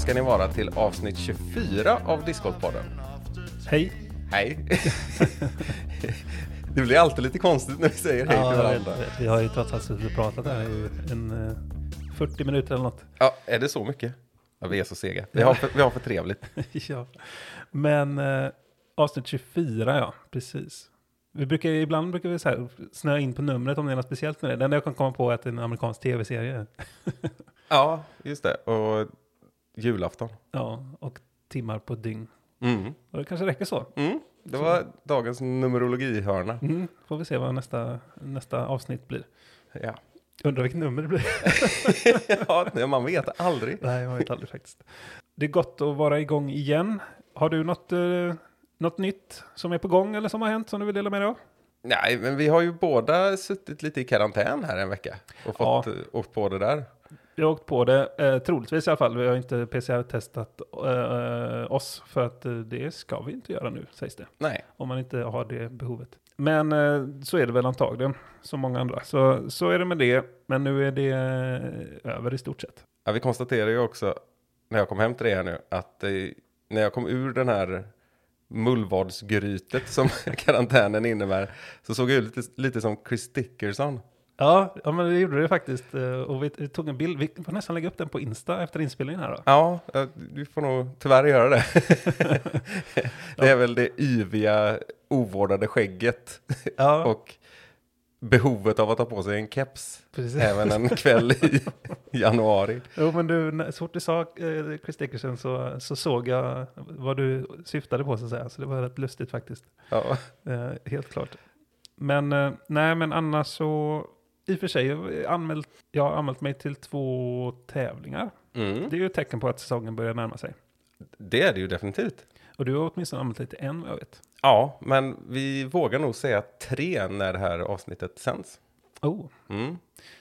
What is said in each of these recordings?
ska ni vara till avsnitt 24 av Discordpodden. Hej. Hej! det blir alltid lite konstigt när vi säger hej till jag varandra. Vi har ju trots allt suttit och pratat här i en eh, 40 minuter eller något. Ja, är det så mycket? Ja, vi är så sega. Vi har för, vi har för trevligt. ja. Men eh, avsnitt 24, ja, precis. Vi brukar, ibland brukar vi så här snöa in på numret om det är något speciellt med det. Det enda jag kan komma på är att det är en amerikansk tv-serie. Ja, just det. Och julafton. Ja, och timmar på dygn. Mm. Och det kanske räcker så. Mm. Det var dagens numerologihörna. Mm, får vi se vad nästa, nästa avsnitt blir. Ja. Undrar vilket nummer det blir. ja, man vet aldrig. Nej, jag vet aldrig faktiskt. Det är gott att vara igång igen. Har du något, eh, något nytt som är på gång eller som har hänt som du vill dela med dig av? Nej, men vi har ju båda suttit lite i karantän här en vecka och fått ja. åkt på det där. Jag har åkt på det, eh, troligtvis i alla fall. Vi har inte PCR-testat eh, oss för att eh, det ska vi inte göra nu, sägs det. Nej, Om man inte har det behovet. Men eh, så är det väl antagligen, som många andra. Så, så är det med det, men nu är det eh, över i stort sett. Ja, vi konstaterar ju också när jag kom hem till det här nu att eh, när jag kom ur den här mullvadsgrytet som karantänen innebär så såg jag ut lite, lite som Chris Dickerson. Ja, ja, men det gjorde det faktiskt. eh, Och vi, vi tog en bild, vi får nästan lägga upp den på Insta efter inspelningen här då. Ja, eh, vi får nog tyvärr göra det. det är väl det yviga, ovårdade skägget Ja, och behovet av att ta på sig en keps precis. även en kväll i januari. Jo, men du, så fort du sa eh, Chris Dickerson så, så såg jag vad du syftade på så att säga. Så det var rätt lustigt faktiskt. Ja, Eh, helt klart. Men eh, nej, men annars så i och för sig, anmält, jag har anmält mig till två tävlingar. mm. Det är ju ett tecken på att säsongen börjar närma sig. det är det ju definitivt. Och du har åtminstone anmält dig till en jag vet. Ja, men vi vågar nog säga tre när det här avsnittet sänds. Oh. Mm.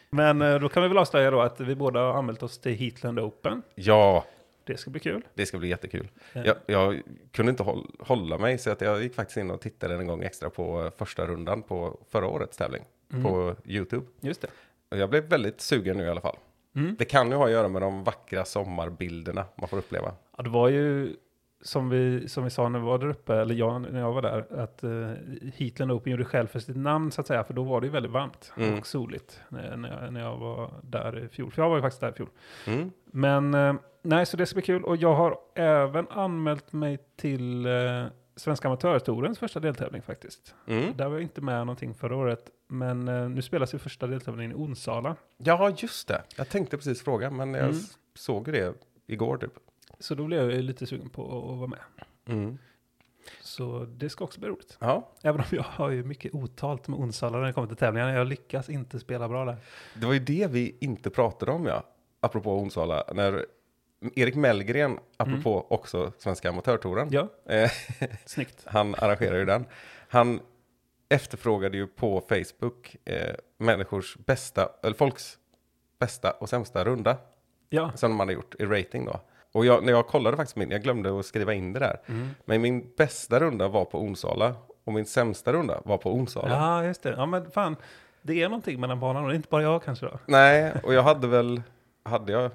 Men eh, då kan vi väl avslöja då att vi båda har anmält oss till Heatland Open. Ja, Det ska bli kul. det ska bli jättekul. Eh, Jag, jag kunde inte håll, hålla mig så att jag gick faktiskt in och tittade en gång extra på eh, första rundan på förra årets tävling Mm. på YouTube. Just det. Och jag blev väldigt sugen nu i alla fall. Mm. Det kan ju ha att göra med de vackra sommarbilderna man får uppleva. Ja, det var ju som vi, som vi sa när vi var där uppe, eller jag, när jag var där, att uh, Heatland Open gjorde själv för sitt namn så att säga, för då var det ju väldigt varmt Mm. och soligt när, när, jag, när jag var där i fjol. För jag var ju faktiskt där i fjol. Mm. Men eh, nej, så det ska bli kul. Och jag har även anmält mig till uh, Svenska Amatörtourens första deltävling faktiskt. Mm. Där var jag inte med någonting förra året, men eh, nu spelas ju första deltävlingen i Onsala. Ja, just det. Jag tänkte precis fråga, men jag Mm. såg ju det igår typ. Så då blev jag lite sugen på att vara med. Mm. Så det ska också bli roligt. Ja, Även om jag har ju mycket otalt med Onsala när det kommer till tävlingarna. Jag lyckas inte spela bra där. det var ju det vi inte pratade om, ja. Apropå Onsala, när Erik Mellgren, apropå också Svenska Amatörtouren, Ja, eh, snyggt. han arrangerar ju den. Han efterfrågade ju på Facebook eh, människors bästa, eller folks bästa och sämsta runda Ja, som de hade gjort i rating då. Och jag, när jag kollade faktiskt min, jag glömde att skriva in det där. Mm. Men min bästa runda var på Onsala och min sämsta runda var på Onsala. ja just det. Ja, men fan. Det är någonting med den banan och det är inte bara jag kanske då. Nej, och jag hade väl, hade jag,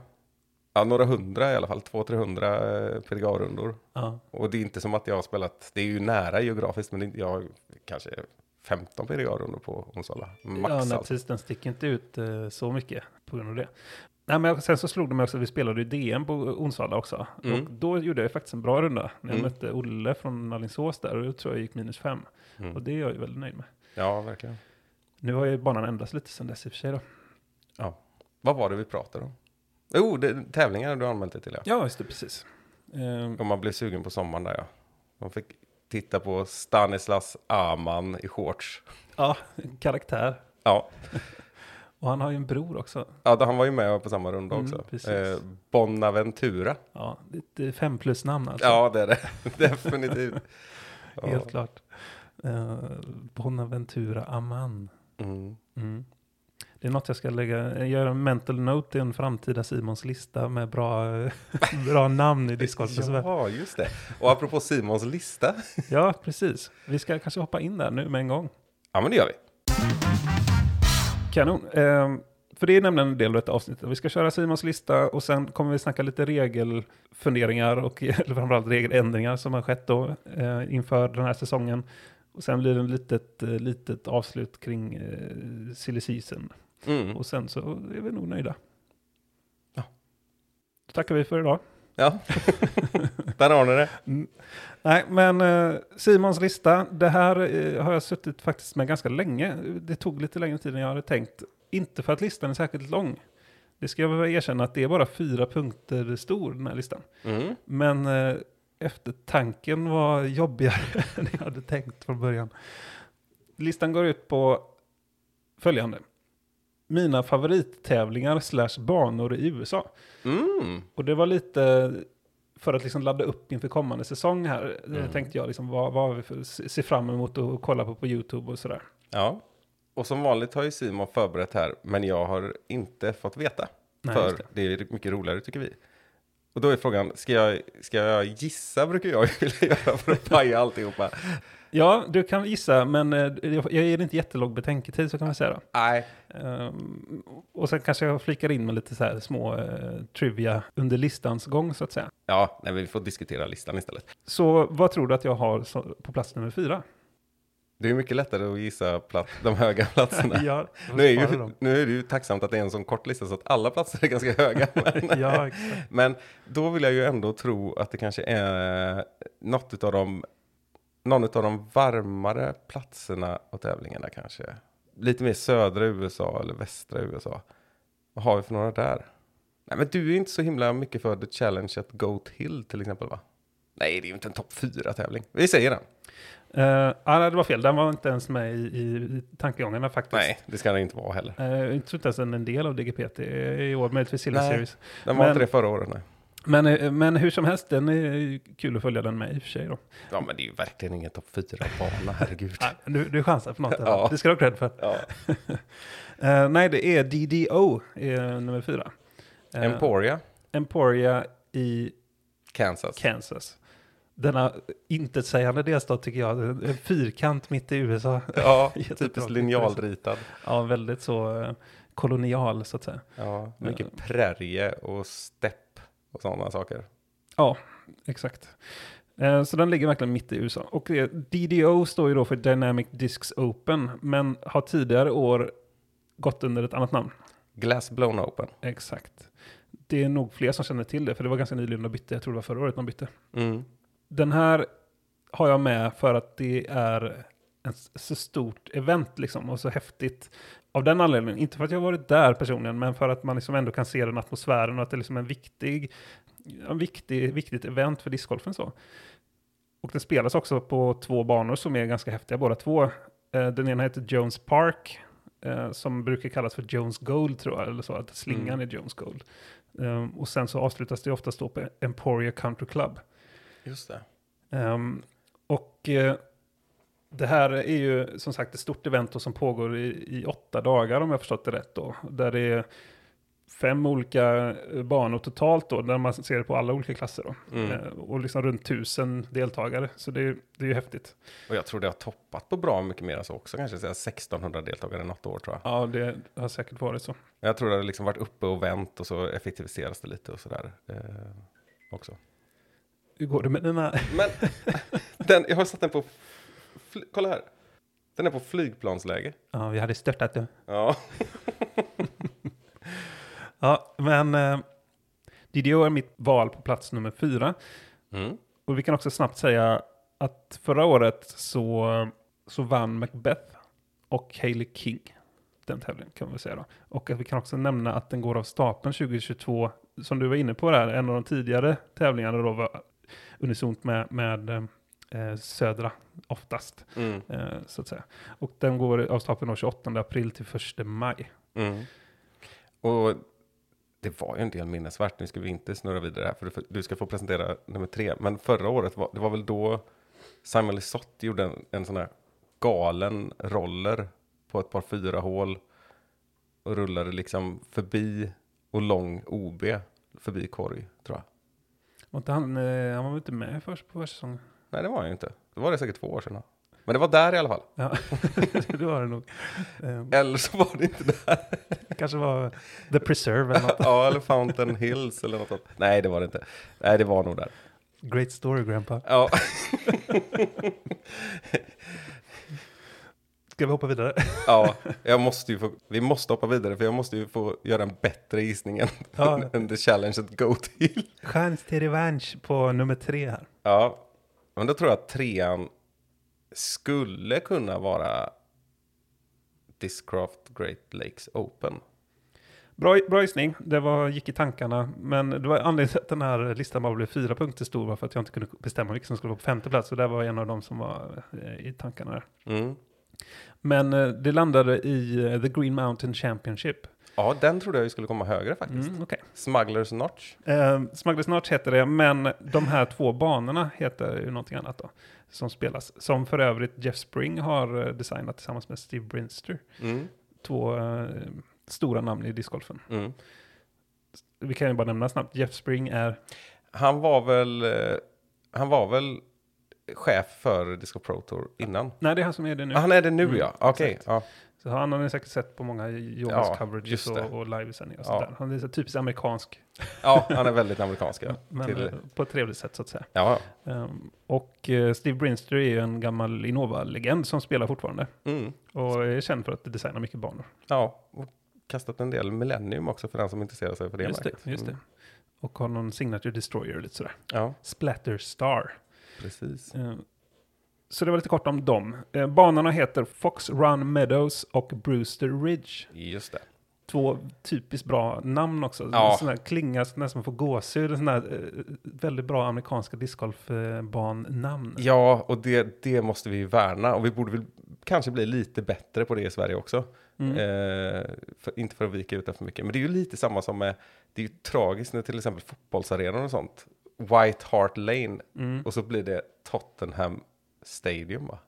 ja, några hundra i alla fall, två, tre hundra eh, PDGA-rundor. Ja, Och det är inte som att jag har spelat, det är ju nära geografiskt, men jag har kanske 15 PDGA-rundor på Onsala. Max ja nej, alltså. precis. Den sticker inte ut eh, så mycket på grund av det. Nej, men jag- sen så slog det mig också, vi spelade ju DM på Onsala också. Mm. Och då gjorde jag faktiskt en bra runda. När jag Mm. mötte Olle från Alingsås där och jag tror jag gick minus fem. Mm. Och det är jag ju väldigt nöjd med. Ja, verkligen. Nu har ju banan ändrats lite sen dess i och för sig då. Ja. Vad var det vi pratade om? Jo, det, tävlingar du anmält dig till ja. Ja, just det, precis. Eh, Om man blev sugen på sommaren där ja. Man fick titta på Stanislas Aman i shorts. ja, karaktär. Ja, Och han har ju en bror också. ja då han var ju med på samma runda Mm, också. Eh, Bonaventura. Ja, det är fem plus namn alltså. Ja, det är det. Definitivt. Ja. Helt klart. Uh, Bonaventura Aman. Mm. Mm. Det är något jag ska lägga, göra en mental note i en framtida Simons lista med bra, bra namn i discgolfens värld. Ja, just det. Och apropå Simons lista. Ja, precis. Vi ska kanske hoppa in där nu med en gång. Ja, men det gör vi. Kanon. Ehm, för det är nämligen en del av detta avsnittet. Vi ska köra Simons lista och sen kommer vi snacka lite regelfunderingar och eller framförallt regeländringar som har skett då eh, inför den här säsongen. Och sen blir det en litet, eh, litet avslut kring eh, silly season. Mm. Och sen så är vi nog nöjda. Ja. Då tackar vi för idag. Ja, där har ni det. Nej, men eh, Simons lista, det här eh, har jag suttit faktiskt med ganska länge. Det tog lite längre tid än jag hade tänkt. Inte för att listan är särskilt lång. Det ska jag väl erkänna att det är bara fyra punkter stor, den här listan. Mm. Men eh, eftertanken var jobbigare än jag hade tänkt från början. Listan går ut på följande. Mina favorittävlingar slash banor i USA. Mm. Och det var lite för att liksom ladda upp inför kommande säsong här. Mm. Tänkte jag liksom, vad, vad har vi för, se fram emot att kolla på på YouTube och sådär. Ja. Och som vanligt har ju Simon förberett här, men jag har inte fått veta. Nej, för just det. är mycket roligare tycker vi. Och då är frågan, ska jag, ska jag gissa brukar jag vilja göra för att paja alltihopa? Ja, du kan gissa, men eh, jag ger inte jättelång betänketid så kan man säga då. Nej. Ehm, och sen kanske jag flikar in med lite så här små eh, trivia under listans gång så att säga. Ja, nej, vi får diskutera listan istället. Så vad tror du att jag har så, på plats nummer fyra? Det är mycket lättare att gissa plats, de höga platserna. ja, Nu är, ju, nu är det ju tacksamt att det är en sån kort lista så att alla platser är ganska höga. Men, ja, exakt. men då vill jag ju ändå tro att det kanske är något av de, någon av de varmare platserna och tävlingarna kanske. Lite mer södra USA eller västra USA. Vad har vi för några där? Nej men du är inte så himla mycket för The Challenge at Goat Hill till exempel va? Nej det är ju inte en topp fyra tävling. Vi säger den. Uh, nej, det var fel. Den var inte ens med i, i tankegångarna faktiskt. Nej, det ska den inte vara heller. Uh, jag tror inte ens den är en del av DGPT i år, möjligtvis Silver Nej. Series. Den var Men- inte det förra året nej. Men, eh, men hur som helst, den är kul att följa den med i och för sig då. Ja men det är ju verkligen ingen topp fyra bana, herregud. Nej, du, du chansar på något. Ja. Det ska du ha cred för. Ja. Eh, nej, det är DDO, är nummer fyra. Eh, Emporia, Emporia i Kansas. Kansas. Denna intetsägande delstat tycker jag, en fyrkant mitt i USA. Ja, typiskt linjalritad. Ja, väldigt så kolonial så att säga. Ja, mycket prärie och stepp och sådana saker. Ja, exakt. Eh, Så den ligger verkligen mitt i USA. Och eh, DDO står ju då för Dynamic Discs Open, men har tidigare år gått under ett annat namn. Glass blown open. Exakt. Det är nog fler som känner till det, för det var ganska nyligen de bytte. Jag tror det var förra året de bytte. Mm. Den här har jag med för att det är ett så stort event liksom och så häftigt. Av den anledningen, inte för att jag har varit där personligen, men för att man liksom ändå kan se den atmosfären och att det är liksom en viktig, en viktig, viktigt event för discgolfen så. Och den spelas också på två banor som är ganska häftiga båda två. Eh, Den ena heter Jones Park, eh, som brukar kallas för Jones Gold tror jag, eller så, att slingan är Jones Gold. Eh, Och sen så avslutas det oftast då på Emporia Country Club. Just det. Ehm, och det här är ju som sagt ett stort event som pågår i, i åtta dagar om jag förstått det rätt då. Där det är fem olika banor totalt då, där man ser det på alla olika klasser då. Mm. Eh, och liksom runt tusen deltagare, så det, är- det är ju häftigt. Och jag tror det har toppat på bra mycket mer än så också. Kanske säga 1600 deltagare något år tror jag. Ja, det har säkert varit så. Jag tror det har liksom varit uppe och vänt och så effektiviseras det lite och sådär. Eh, också. Hur går det med dina... Men den, jag har satt den på, kolla här. Den är på flygplansläge. Ja, vi hade störtat det. Ja. Ja, men eh, DDO är mitt val på plats nummer fyra. Mm. Och vi kan också snabbt säga att förra året så, så vann Macbeth och Hailey King den tävlingen kan väl säga då. Och att vi kan också nämna att den går av stapeln 2022, som du var inne på där, en av de tidigare tävlingarna då var unisont med, med eh, södra oftast, Mm. eh, så att säga. Och den går av stapeln då 28 april till 1 maj. Mm. Och det var ju en del minnesvärt. Nu ska vi inte snurra vidare här, för du- ska få presentera nummer tre. Men förra året, var, det var väl då Simon Lisotte gjorde en, en sån här galen roller på ett par fyra hål. och rullade liksom förbi och lång OB förbi korg, tror jag. Inte han, eh, han var väl inte med först på försäsongen? Nej, det var han ju inte. Det var det säkert två år sedan. Men det var där i alla fall. Ja, det var det nog. Eh, Eller så var det inte där. kanske var The Preserve eller något. ja, eller Fountain Hills eller något sånt. Nej, det var det inte. Nej, det var nog där. Great story grandpa. Ja, Ska vi hoppa vidare? ja jag måste ju få, vi måste hoppa vidare för jag måste ju få göra en bättre gissning än, Ja. än the challenge att go till. Chans till revansch på nummer tre här. Ja, men då tror jag att trean skulle kunna vara Discraft Great Lakes Open. Bra, bra gissning, det var, gick i tankarna. Men det var anledningen till att den här listan bara blev fyra punkter stor var för att jag inte kunde bestämma vilken som skulle vara på femte plats. Så det var en av dem som var eh, i tankarna. Mm. Men eh, det landade i eh, The Green Mountain Championship. Ja, den trodde jag skulle komma högre faktiskt. Mm, okay. Smugglers Notch. eh, Smugglers Notch heter det, men de här två banorna heter ju någonting annat då. Som spelas. Som för övrigt Jeff Spring har eh, designat tillsammans med Steve Brinster. Mm. Två eh, stora namn i discgolfen. Mm. Vi kan ju bara nämna snabbt. Jeff Spring är Han var väl, eh, han var väl chef för Disco Pro Tour innan. Nej, det är han som är det nu. Ah, han är det nu Mm, ja, okej. exakt. Ja. Så han har ni säkert sett på många Jonas Ja, coverages och, och livesändningar och Ja. sånt där. Han är så typiskt amerikansk, ja, han är väldigt amerikansk. Ja. men Till, eh, på ett trevligt sätt så att säga. ja. Ehm, och eh, Steve Brinster är ju en gammal Innova-legend som spelar fortfarande. Mm. Och är känd för att designa mycket banor. ja, och kastat en del Millennium också för den som intresserar sig för det just det, just det. Mm. Och har någon Signature Destroyer lite sådär. Ja, Splatter Star. precis. Ehm, så det var lite kort om dem. Eh, banorna heter Fox Run Meadows och Brewster Ridge. Just det. Två typiskt bra namn också. Ja. Sådana klingar som nästan får gåshud. Sådana här eh, väldigt bra amerikanska discgolfbannamn. Ja, och det, det måste vi värna. Och vi borde väl kanske bli lite bättre på det i Sverige också. Mm. Eh, för, inte för att vika ut det för mycket. Men det är ju lite samma som med, det är ju tragiskt när till exempel fotbollsarenor och sånt. White Hart Lane. Mm. Och så blir det Tottenham Stadium va?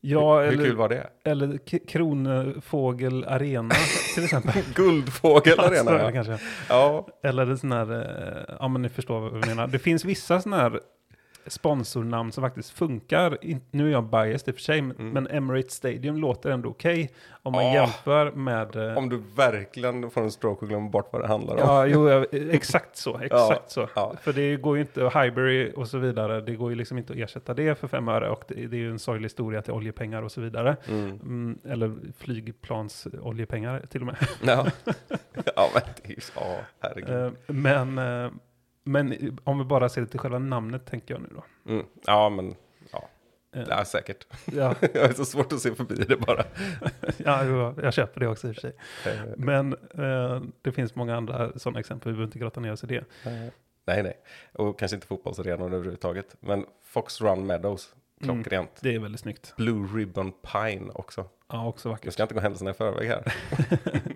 Ja, hur, hur eller, kul var det? eller Kronfågel Arena till exempel. Guldfågel Alltså, Arena ja. kanske. ja. Eller sån här, eh, ja men ni förstår vad vi menar. Det finns vissa sådana här sponsornamn som faktiskt funkar. Nu är jag biased i och för sig, men- Mm. men Emirates Stadium låter ändå okej. om man Ja. jämför med... eh, Om du verkligen får en stroke och glömmer bort vad det handlar om. Ja, jo, ja, exakt så. Exakt så. ja. För det går ju inte, och Highbury och så vidare, det går ju liksom inte att ersätta det för fem öre. Och det, det är ju en sorglig historia till oljepengar och så vidare. Mm. Mm, eller flygplans oljepengar till och med. Ja. ja, men det är ju. Ja, herregud. Eh, men, eh, men om vi bara ser till själva namnet tänker jag nu då. Mm. Ja, men ja. Eh, ja, säkert. ja, Jag är så svårt att se förbi det bara. ja, jo, jag köper det också i och för sig. Eh, Men eh, det finns många andra sådana exempel, vi behöver inte grotta ner oss i det. Nej, nej. Och kanske inte fotbollsarenor överhuvudtaget. Men Fox Run Meadows, Mm. klockrent. Det är väldigt snyggt. Blue Ribbon Pine också. Ja, också Jag vackert. ska inte gå händelserna i förväg här.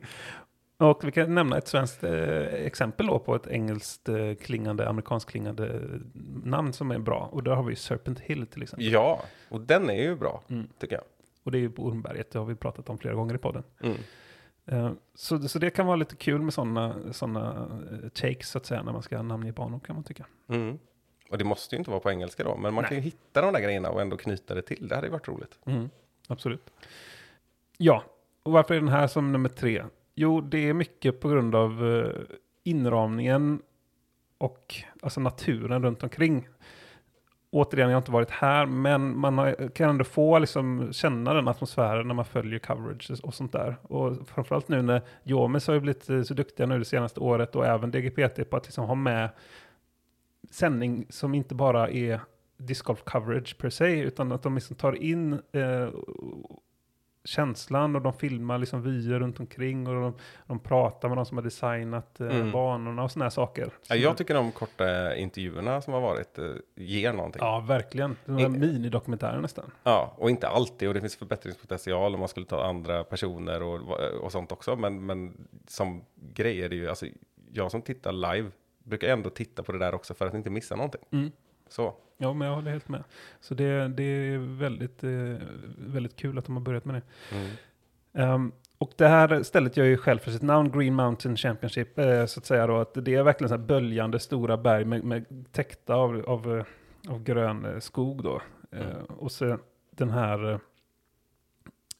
Och vi kan nämna ett svenskt eh, exempel då på ett engelskt eh, klingande, amerikanskt klingande namn som är bra. Och där har vi Serpent Hill till exempel. Ja, och den är ju bra, Mm. tycker jag. Och det är ju på Ormberget, det har vi pratat om flera gånger i podden. Mm. Eh, så, så det kan vara lite kul med sådana såna, eh, takes så att säga när man ska namnge banor kan man tycka. Mm. Och det måste ju inte vara på engelska då, men man kan ju hitta de där grejerna och ändå knyta det till. Det hade ju varit roligt. Mm, absolut. Ja, och varför är den här som nummer tre? Jo, det är mycket på grund av eh, inramningen och alltså naturen runt omkring. Återigen, jag har inte varit här, men man har, kan ändå få liksom, känna den atmosfären när man följer coverage och sånt där. Och framförallt nu när Jomis har ju blivit eh, så duktiga nu det senaste året och även DGPT på att liksom ha med sändning som inte bara är discgolf coverage per se, utan att de liksom tar in eh, känslan och de filmar liksom vyer runt omkring och de, de pratar med de som har designat eh, Mm. banorna och sådana här saker. Ja, jag tycker de korta intervjuerna som har varit eh, ger någonting. Ja, verkligen. Det var In- minidokumentärer nästan. Ja, och inte alltid. Och det finns förbättringspotential om man skulle ta andra personer och, och sånt också. Men, men som grej är det ju, alltså jag som tittar live brukar ändå titta på det där också för att inte missa någonting. Mm. Så, Ja, men jag håller helt med. Så det, det är väldigt, eh, väldigt kul att de har börjat med det. mm. Ehm, Och det här stället gör ju själv för sitt namn, Green Mountain Championship, eh, så att säga då, att det är verkligen så här böljande stora berg med, med täckta av, av, eh, av grön eh, skog då. Eh, Mm. och så den här,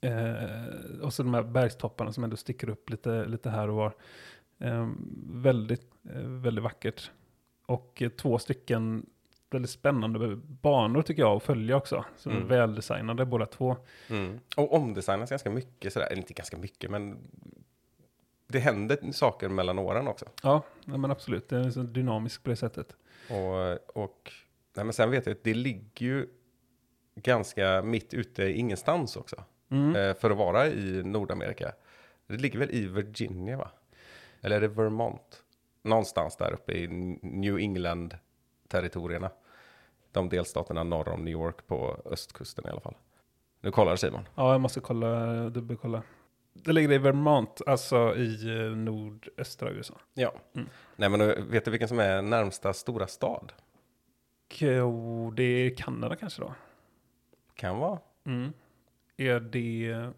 eh, och så de här bergstopparna som ändå sticker upp lite, lite här och var. Eh, väldigt, eh, väldigt vackert. Och eh, två stycken väldigt spännande banor tycker jag att följa också. Är Mm. väldesignade båda två. Mm. Och omdesignas ganska mycket sådär, eller inte ganska mycket, men det händer saker mellan åren också. Ja, men absolut. Det är så dynamiskt på det sättet. Och, och nej, men sen vet jag att det ligger ju ganska mitt ute i ingenstans också. Mm. Eh, för att vara i Nordamerika. Det ligger väl i Virginia va? Eller är det Vermont? Någonstans där uppe i New England-territorierna. De delstaterna norr om New York på östkusten i alla fall. Nu kollar Simon. Ja, jag måste kolla, dubbelkolla. Det ligger i Vermont, alltså i eh, nordöstra USA. Ja. Mm. Nej men eh, vet du vilken som är närmsta stora stad? Jo, det är Kanada kanske då? Kan vara. Mm. Är det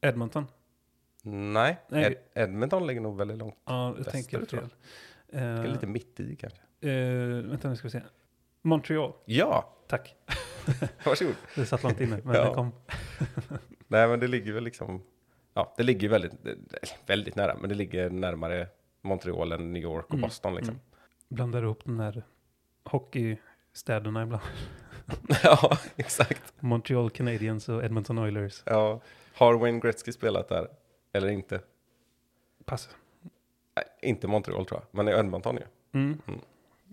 Edmonton? Nej, Nej. Ed- Edmonton ligger nog väldigt långt. Ja, jag Väster, tänker fel. Uh, lite mitt i kanske. vänta, nu ska vi se. Montreal, Ja, tack. varsågod. Det satt långt inne, men Ja. det kom. Nej men det ligger väl liksom, ja det ligger väldigt, väldigt nära, men det ligger närmare Montreal än New York och Mm, Boston liksom. mm. Blandar ihop de där hockeystäderna ibland. ja, exakt. Montreal Canadiens och Edmonton Oilers. Ja. Har Wayne Gretzky spelat där? Eller inte? Pass. Inte Montreal tror jag, men i Edmonton ju. Mm. Mm.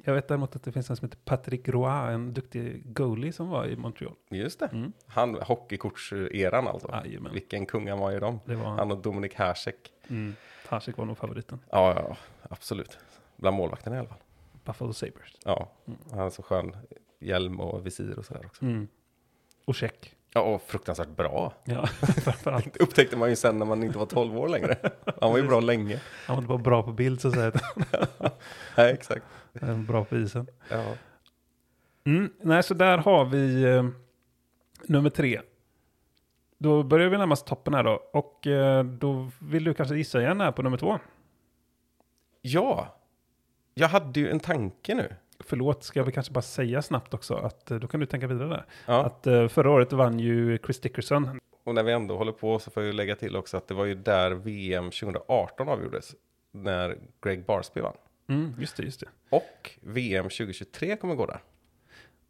Jag vet däremot att det finns en som heter Patrick Roy, en duktig goalie som var i Montreal. Just det. Mm. Han, hockeykortseran alltså. Jajamän. Vilken kung han var i dem. Var han. Han och Dominik Hasek. Mm. Hasek var nog favoriten. Ja, ja, absolut. Bland målvakterna i alla fall. Buffalo Sabres. Ja, Mm. han har så skön hjälm och visir och sådär också. Mm. Och check. Ja, och fruktansvärt bra. Ja, framförallt. Upptäckte man ju sen när man inte var 12 år längre. Han var ju bra länge. Han var inte bara bra på bild så att säga, Nej, exakt. utan bra på isen. Ja. Mm. Nej, så där har vi eh, nummer tre. Då börjar vi närmast toppen här då. Och eh, då vill du kanske gissa igen här på nummer två. ja, jag hade ju en tanke nu. Förlåt, ska vi kanske bara säga snabbt också att eh, då kan du tänka vidare där. Ja. Att eh, förra året vann ju Chris Dickerson. Och när vi ändå håller på så får jag ju lägga till också att det var ju där VM 2018 avgjordes. När Greg Barsby vann. Mm, just det, just det. Och VM 2023 kommer gå där.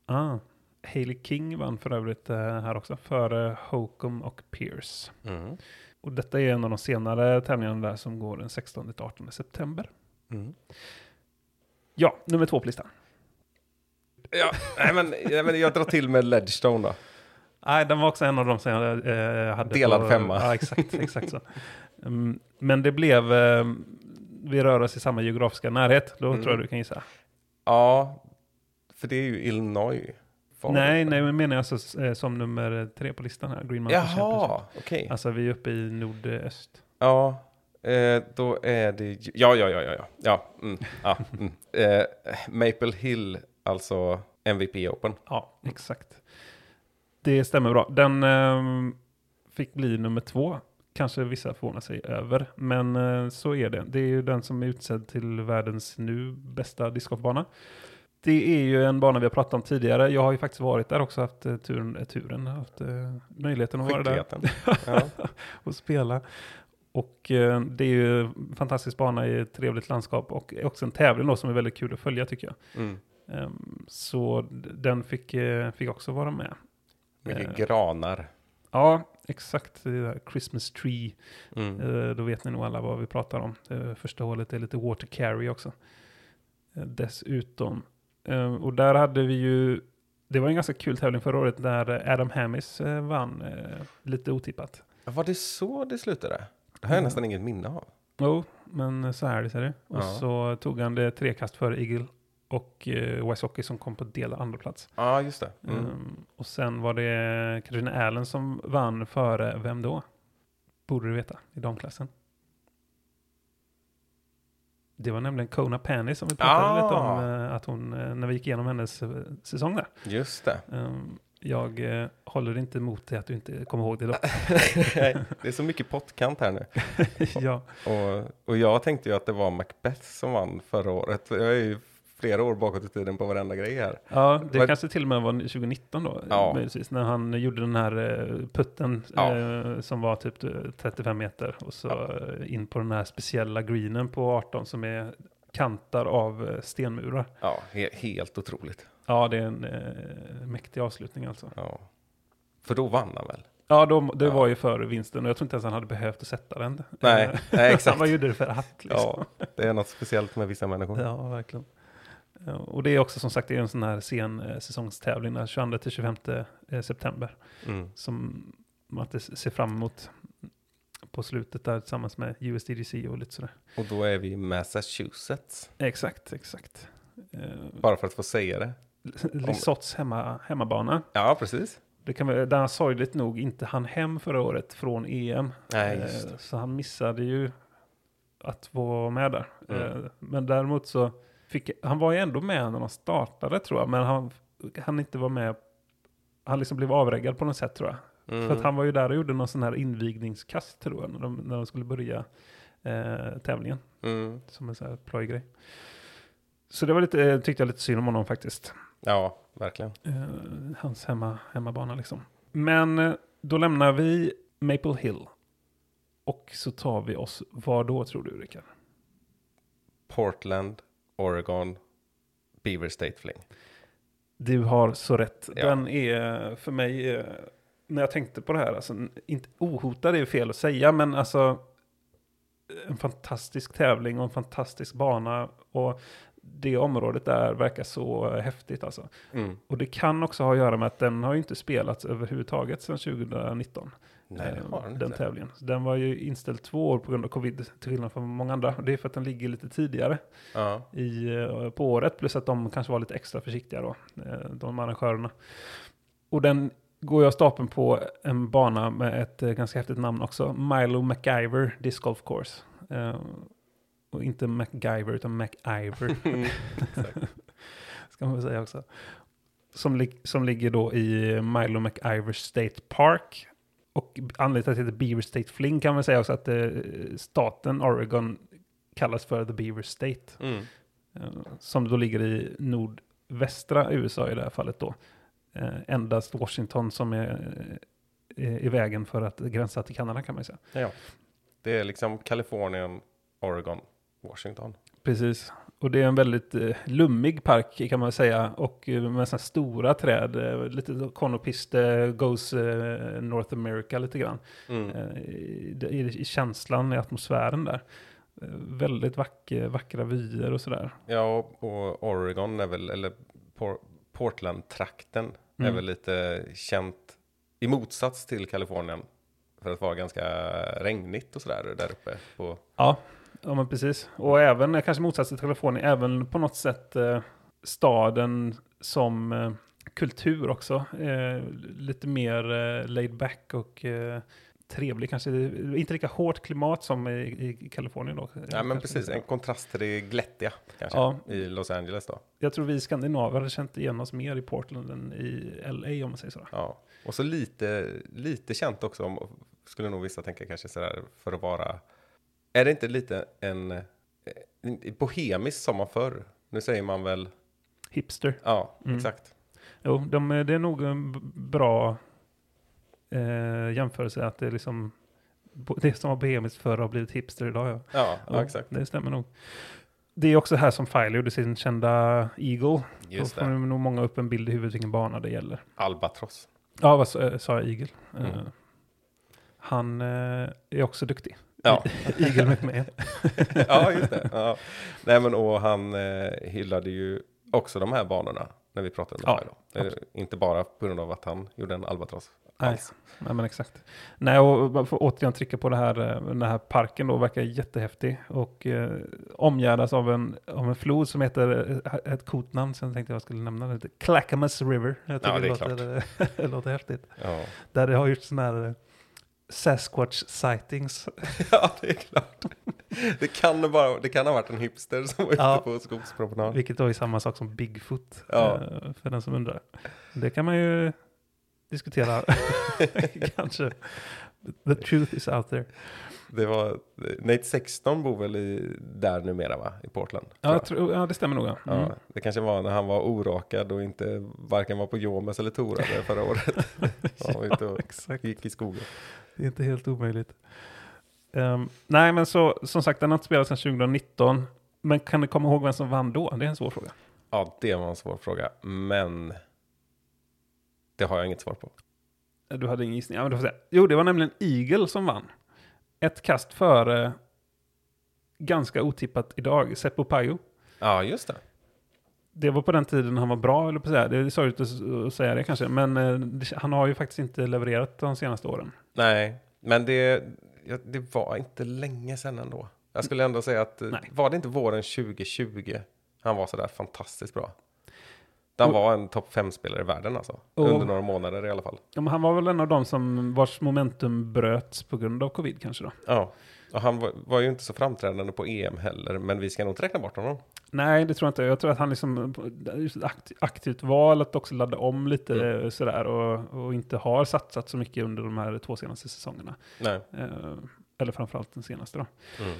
Ah, Hailey King vann för övrigt eh, här också, före Holcomb och Pierce. Mm. Och detta är en av de senare tävlingarna där som går den 16-18 september. Mm. Ja, nummer två på listan. Ja, nej men, nej, men jag drar till med Ledgestone då. Nej, den var också en av de som jag eh, hade. Delad på, femma. Ja, exakt, exakt så. Mm, men det blev, eh, vi rör oss i samma geografiska närhet, då Mm. tror jag du kan gissa. Ja, för det är ju Illinois. Nej, nej, men menar jag alltså eh, som nummer tre på listan här, Green Mountain. Jaha, okej. Alltså vi är uppe i nordöst. Ja, eh, då är det Ja, ja, ja, ja, ja. ja, mm, ja mm. Eh, Maple Hill, alltså MVP Open. Ja, exakt. Det stämmer bra. Den ehm, fick bli nummer två. Kanske vissa förvånar sig över, men eh, så är det. Det är ju den som är utsedd till världens nu bästa discgolfbana. Det är ju en bana vi har pratat om tidigare. Jag har ju faktiskt varit där också, haft eh, turen, eh, turen haft eh, möjligheten att vara där. Ja. och spela. Och eh, det är ju en fantastisk bana i ett trevligt landskap och också en tävling då som är väldigt kul att följa tycker jag. Mm. Ehm, så den fick, eh, fick också vara med. Mycket Eh. granar. Ja, exakt. Christmas tree. Mm. Eh, då vet ni nog alla vad vi pratar om. Första hålet är lite water carry också. Dessutom. Och där hade vi ju, det var en ganska kul tävling förra året där Adam Hammis vann lite otippat. Var det så det slutade? Det har jag Mm. nästan inget minne av. Jo, men så här det ser det. Och Ja. så tog han det tre kast före Eagle och eh, Hockey som kom på delad andra plats. Ja, just det. Mm. Ehm, och sen var det Katarina Allen som vann före, vem då? Borde du veta, i damklassen. Det var nämligen Kona Penny som vi pratade Ah. lite om, eh, att hon, eh, när vi gick igenom hennes eh, säsong där. Just det. Ehm, Jag eh, håller inte emot dig att du inte kommer ihåg det då. Det är så mycket pottkant här nu. ja. Och, och jag tänkte ju att det var Macbeth som vann förra året. Jag är ju flera år bakåt i tiden på varenda grej här. ja, det Vad- kanske till och med var 2019 då. Ja. Möjligtvis, när han gjorde den här eh, putten Ja. eh, som var typ eh, 35 meter. Och så eh, in på den här speciella greenen på 18 som är kantar av eh, stenmurar. Ja, he helt otroligt. Ja, det är en eh, mäktig avslutning alltså. Ja. För då vann han väl? Ja, de, det Ja. var ju före vinsten och jag tror inte ens han hade behövt att sätta den. Nej, Eh, nej exakt. han gjorde det för att liksom. Ja, det är något speciellt med vissa människor. Ja, verkligen. Ja, och det är också som sagt det är en sån här sen eh, säsongstävling, den 22 till 25 eh, september, Mm. som man ser fram emot på slutet där tillsammans med USDGC och lite sådär. Och då är vi i Massachusetts. Exakt, exakt. Eh, Bara för att få säga det. Lisotts hemma, hemmabana. Ja, precis. Det kan där han sorgligt nog inte han hem förra året från EM. Nej, Eh. Så han missade ju att vara med där. Mm. Eh, Men däremot så fick, han var ju ändå med när de startade tror jag, men han han inte var med. Han liksom blev avreggad på något sätt tror jag. Mm. För att han var ju där och gjorde någon sån här invigningskast tror jag, när de, när de skulle börja eh, tävlingen. Mm. Som en sån här plojgrej. Så det var lite, eh, tyckte jag lite synd om honom faktiskt. Ja, verkligen. Eh, hans hemma, hemmabana liksom. Men eh, då lämnar vi Maple Hill. Och så tar vi oss, var då tror du Rickard? Portland, Oregon, Beaver State Fling. Du har så rätt. Ja. Den är för mig, eh, när jag tänkte på det här, alltså, inte ohotad är ju fel att säga, men alltså en fantastisk tävling och en fantastisk bana. Och det området där verkar så häftigt alltså. Mm. Och det kan också ha att göra med att den har ju inte spelats överhuvudtaget sedan 2019. Nej, det eh, har den den tävlingen. Den var ju inställd två år på grund av covid, till skillnad från många andra. Det är för att den ligger lite tidigare Ja. i, eh, på året, plus att de kanske var lite extra försiktiga då, eh, de arrangörerna. Och den går jag stapeln på en bana med ett ganska häftigt namn också, Milo MacGyver Disc Golf Course. Och inte MacGyver utan MacIver. Ska man väl säga också. Som, som ligger då i Milo MacIver State Park. Och anledningen till att det heter Beaver State Fling kan man säga också att eh, staten Oregon kallas för The Beaver State. Mm. Eh, som då ligger i nordvästra USA i det här fallet då. Eh, endast Washington som är eh, i vägen för att gränsa till Kanada kan man säga. Ja. Det är liksom Kalifornien, Oregon, Washington. Precis. Och det är en väldigt eh, lummig park kan man säga. Och eh, med sådana stora träd. Eh, lite konopist eh, goes North America lite grann. Mm. Eh, i, i, I känslan, i atmosfären där. Eh, väldigt vacker, vackra vyer och sådär. Ja, och, Oregon är väl, eller Por- Portland-trakten är Mm. väl lite känt i motsats till Kalifornien för att vara ganska regnigt och sådär där uppe. På, Ja, ja men precis. Och även, eh, kanske motsats till Kalifornien, även på något sätt eh, staden som eh, kultur också. Eh, lite mer eh, laid back och eh, trevlig kanske. Inte lika hårt klimat som i, i Kalifornien då. ja, men precis. En kontrast till det glättiga kanske Ja. i Los Angeles då. Jag tror vi skandinaver hade känt igen oss mer i Portland än i LA om man säger så. Ja, och så lite, lite känt också, om, skulle nog vissa tänka kanske sådär, för att vara, är det inte lite en, eh, bohemiskt som man förr? Nu säger man väl, Hipster. ja, Mm. exakt. Jo, de, är- det är nog en bra eh, jämförelse att det är liksom det som var bohemiskt förr har blivit hipster idag. Ja. Ja, ja, exakt. Det stämmer nog. Det är också här som Filey gjorde sin kända Eagle. Just Då får det. nog många upp en bild i huvudet vilken bana det gäller. Albatross. Ja, vad sa jag? Eagle. Mm. Eh, han eh, är också duktig. Ja. Eagle mig. ja, just det. Ja. Nej, men och han eh, hyllade ju också de här banorna när vi pratade med Ja. Eh, Inte bara på grund av att han gjorde en albatross. Nej. Nej, men exakt. Nej, och för återigen trycka på det här, eh, den här parken då verkar jättehäftig och eh, omgärdas av en, av en flod som heter eh, ett coolt namn, tänkte jag att jag skulle nämna det, heter Clackamas River. Jag tycker Ja, det är låter, det låter häftigt. Ja. Där det har gjorts sådana här eh, Sasquatch sightings. ja, det är klart. Det kan, bara, det kan ha varit en hipster som var ute Ja. på skogspromenad. Vilket då är samma sak som Bigfoot, Ja. eh, för den som undrar. Det kan man ju diskutera kanske. The truth is out there. Det var, Nate 16 bor väl i, där numera va? I Portland? Ja, jag. tror, ja det stämmer nog. Ja. Mm. Ja, det kanske var när han var orakad och inte varken var på Jomes eller Torade förra året. Var ute och exakt. gick i skogen. Det är inte helt omöjligt. Ehm, nej, men så, som sagt, den har inte spelats sedan 2019. Men kan ni komma ihåg vem som vann då? Det är en svår fråga. Ja, det var en svår fråga. Men det har jag inget svar på. Du hade ingen gissning? Ja, men du får säga. Jo, det var nämligen Eagle som vann. Ett kast före, ganska otippat idag, Seppo Pajo. Ja, just det. Det var på den tiden han var bra, eller på säga. Det är sorgligt att säga det kanske. Men eh, det, han har ju faktiskt inte levererat de senaste åren. Nej, men det, det var inte länge sedan ändå. Jag skulle ändå säga att eh, Nej. var det inte våren 2020 han var sådär fantastiskt bra? Han var en topp 5-spelare i världen alltså. Och- Under några månader i alla fall. Ja, men han var väl en av de som vars momentum bröts på grund av covid kanske då. Ja, och han var, var ju inte så framträdande på EM heller. Men vi ska nog inte räkna bort honom. Nej, det tror jag inte. Jag tror att han liksom, akt- aktivt val att också ladda om lite Mm. eh, sådär och, och inte har satsat så mycket under de här två senaste säsongerna. Nej. Eh, eller framförallt den senaste då. Mm.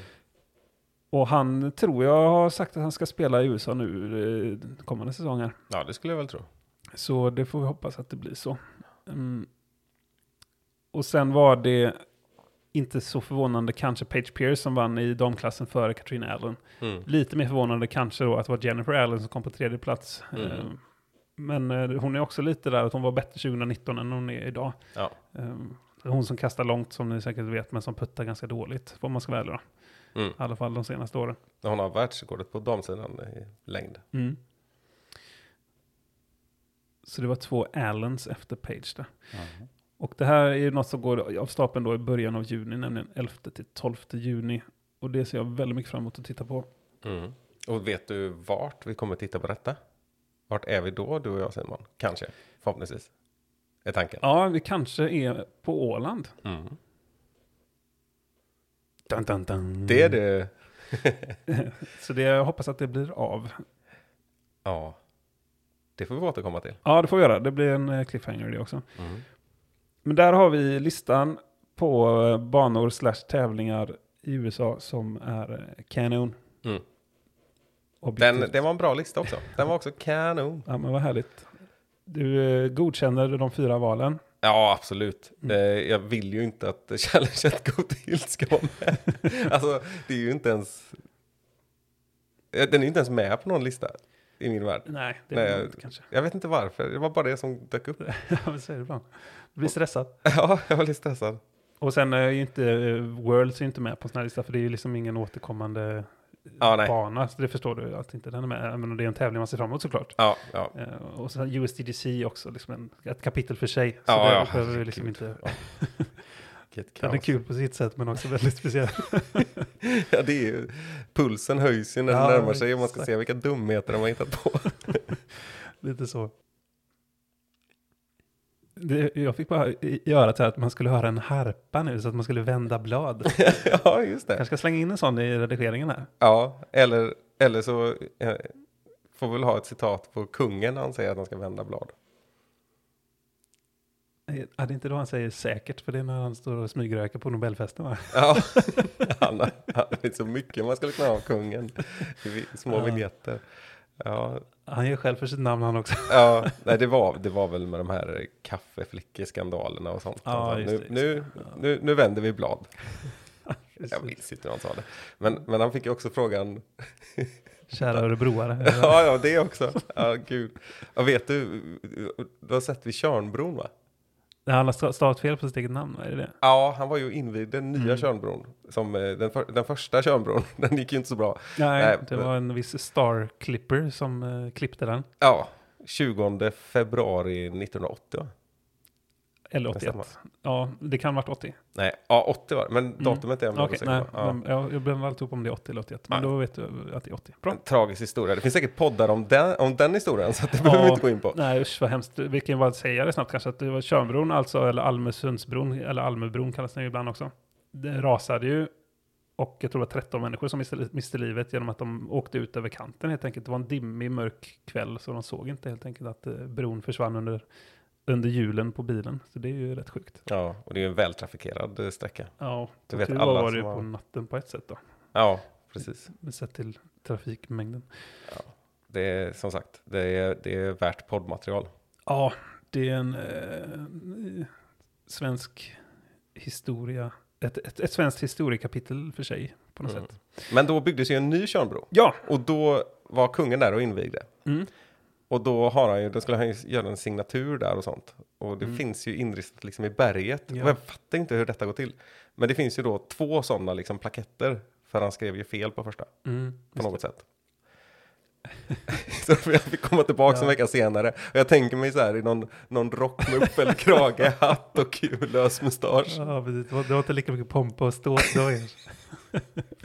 Och han tror jag har sagt att han ska spela i USA nu eh, kommande säsonger. Ja, det skulle jag väl tro. Så det får vi hoppas att det blir så. Mm. Och sen var det inte så förvånande kanske Page Pierce som vann i damklassen före Katrina Allen. Mm. Lite mer förvånande kanske då att det var Jennifer Allen som kom på tredje plats. Mm. Eh, Men eh, hon är också lite där att hon var bättre 2019 än hon är idag. Ja. Hon som kastar långt som ni säkert vet men som puttar ganska dåligt. Om man ska vara ärlig. Mm. I alla fall de senaste åren. Hon har världsrekordet på damsidan i längd. Mm. Så det var två Allens efter Page där. Och det här är ju något som går av stapeln då i början av juni, nämligen 11 till 12 juni. Och det ser jag väldigt mycket fram emot att titta på. Mm. Och vet du vart vi kommer titta på detta? Vart är vi då, du och jag Simon? Kanske, förhoppningsvis. Är tanken. Ja, vi kanske är på Åland. Mm. Dun, dun, dun. Det är det. Så det, jag hoppas att det blir av. Ja. Det får vi återkomma till. Ja, det får vi göra. Det blir en eh, cliffhanger det också. Mm. Men där har vi listan på eh, banor slash tävlingar i USA som är eh, kanon. Mm. Den, det var en bra lista också. Den var också kanon. Ja, men vad härligt. Du godkänner de fyra valen. Ja, absolut. Mm. Eh, jag vill ju inte att Challenge at Goat Hill ska vara med. alltså, det är ju inte ens... Eh, Den är ju inte ens med på någon lista i min värld. Nej, det är inte kanske. Jag vet inte varför, det var bara det som dök upp. Ja, så är det bra. Du blir stressad. ja, jag var lite stressad. Och sen är ju inte eh, Worlds är inte med på sån här lista för det är ju liksom ingen återkommande Ja, bana. Så det förstår du att inte den är med. Även om det är en tävling man ser fram emot såklart. Ja, ja. Eh, och sen USDGC också, liksom en, ett kapitel för sig. Så Ja, det ja, behöver vi liksom inte... Den är kul på sitt sätt men också väldigt speciell. Ja, det är ju, pulsen höjs ju när det Ja, närmar sig och man ska exakt. se vilka dumheter de har hittat på. Lite så. Det, jag fick bara i örat att man skulle höra en harpa nu så att man skulle vända blad. ja, just det. Kanske ska slänga in en sån i redigeringen här. Ja, eller, eller så eh, får vi väl ha ett citat på kungen när han säger att han ska vända blad. Ja, det är inte då han säger säkert, för det är när han står och smygröker på Nobelfesten va? Ja, han har han har inte så mycket man skulle kunna ha av kungen. Små Ja. vignetter. Ja, Han gör själv för sitt namn han också. ja nej, det, var, det var väl med de här kaffeflickeskandalerna och sånt. Ja, just nu, det, nu. Ja. nu, nu vänder vi blad. Jag minns inte hur han sa det. Men, men han fick ju också frågan, Kära örebroare. ja, ja, det också. Ja, gud. Ja, vet du, du har sett vid Tjörnbron va? Han har sta- stavat fel på sitt eget namn, är det det? Ja, han var ju invid den nya Mm. Tjörnbron. Som eh, den, för, den första Tjörnbron, den gick ju inte så bra. Nej, Nej, det men- var en viss Star Clipper som eh, klippte den. Ja, 20 februari 1980 va? Eller Det 81. Ja, det kan ha varit 80. Nej, ja 80 var det, men datumet är jag okay, säker nej, på. Ja. men jag, jag blandar alltid ihop om det är 80 eller 81. Men Nej. då vet du att det är 80. Bra. En tragisk historia. Det finns säkert poddar om den, om den historien, så det behöver vi inte gå in på. Nej, usch vad hemskt. Vi kan bara säga det snabbt kanske, att det var Tjörnbron alltså, eller Almösundsbron, eller Almöbron kallas den ju ibland också. Det rasade ju, och jag tror det var 13 människor som miste, miste livet genom att de åkte ut över kanten helt enkelt. Det var en dimmig, mörk kväll, så de såg inte helt enkelt att eh, bron försvann under under hjulen på bilen. Så det är ju rätt sjukt. Ja, och det är ju en vältrafikerad eh, sträcka. Ja, det vet alla var det har- på natten på ett sätt då. Ja, precis. Sett till trafikmängden. Det är som sagt, det är, det är värt poddmaterial. Ja, det är en eh, svensk historia. Ett, ett, ett svenskt historiekapitel för sig på något Mm. sätt. Men då byggdes ju en ny Tjörnbro. Ja, Och då var kungen där och invigde. mm. Och då har han ju, då skulle han ju göra en signatur där och sånt. Och det Mm. finns ju inristat liksom i berget. Ja. Och jag fattar inte hur detta går till. Men det finns ju då två sådana liksom plaketter. För han skrev ju fel på första, Mm, på något sätt. så jag fick komma tillbaka en Ja. vecka senare. Och jag tänker mig så här i någon, någon rock med uppfälld krage, hatt och kul lös mustasch. Ja, precis. Det var, det var inte lika mycket pompa och ståt då.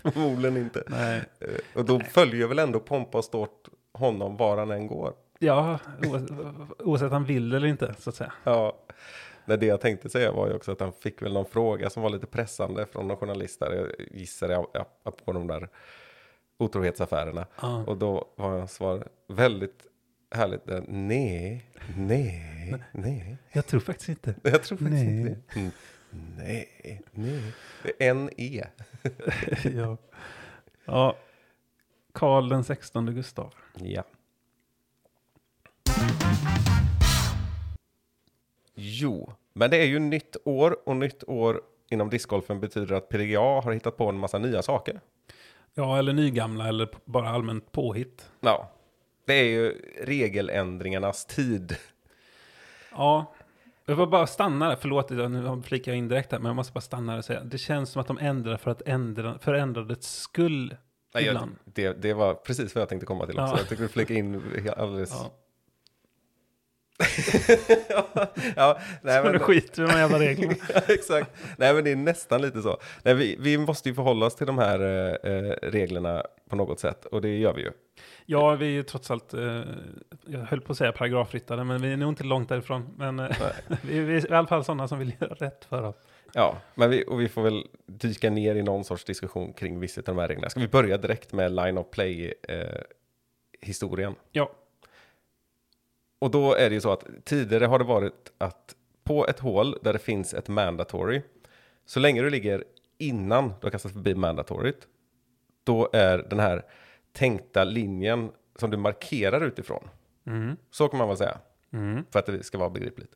Förmodligen inte. Nej. Eh, Och då följer väl ändå pompa och stort honom var han än går. Ja, oavsett, oavsett han vill eller inte, så att säga. Ja, Nej, det jag tänkte säga var ju också att han fick väl någon fråga som var lite pressande från någon journalist där, jag gissar på de där otrohetsaffärerna. Ja. Och då var hans svar väldigt härligt. eh, Nej, nej, nej. Jag tror faktiskt inte. Jag tror faktiskt Nej. inte. Mm, Nej, nej. Det är en E. ja. ja. Karl den 16 Gustav. Ja. Jo, men det är ju nytt år och nytt år inom discgolfen betyder att PDGA har hittat på en massa nya saker. Ja, eller nygamla eller bara allmänt påhitt. Ja, det är ju regeländringarnas tid. Ja, jag får bara stanna där. Förlåt, nu flikar jag in direkt här, men jag måste bara stanna där och säga. Det känns som att de ändrar för att ändra, för ändrandets skull. Nej, jag, det, det var precis vad jag tänkte komma till också. Ja. Jag tycker du flikar in alldeles... Ja. Ja, nej, Så men- nu skiter i de jävla reglerna. Ja, exakt. Nej, men det är nästan lite så. Nej, vi, vi måste ju förhålla oss till de här eh, eh, reglerna på något sätt. Och det gör vi ju. Ja, vi är ju trots allt, eh, jag höll på att säga paragrafryttare, men vi är nog inte långt därifrån. Men eh, vi, vi är i alla fall sådana som vill göra rätt för oss. Ja, men vi, och vi får väl dyka ner i någon sorts diskussion kring vissa av de här reglerna. Ska vi börja direkt med line of play-historien? Ja, Och då är det ju så att tidigare har det varit att på ett hål där det finns ett mandatory, så länge du ligger innan du har kastat förbi mandatoryt, då är den här tänkta linjen som du markerar utifrån. mm. Så kan man väl säga, Mm. för att det ska vara begripligt.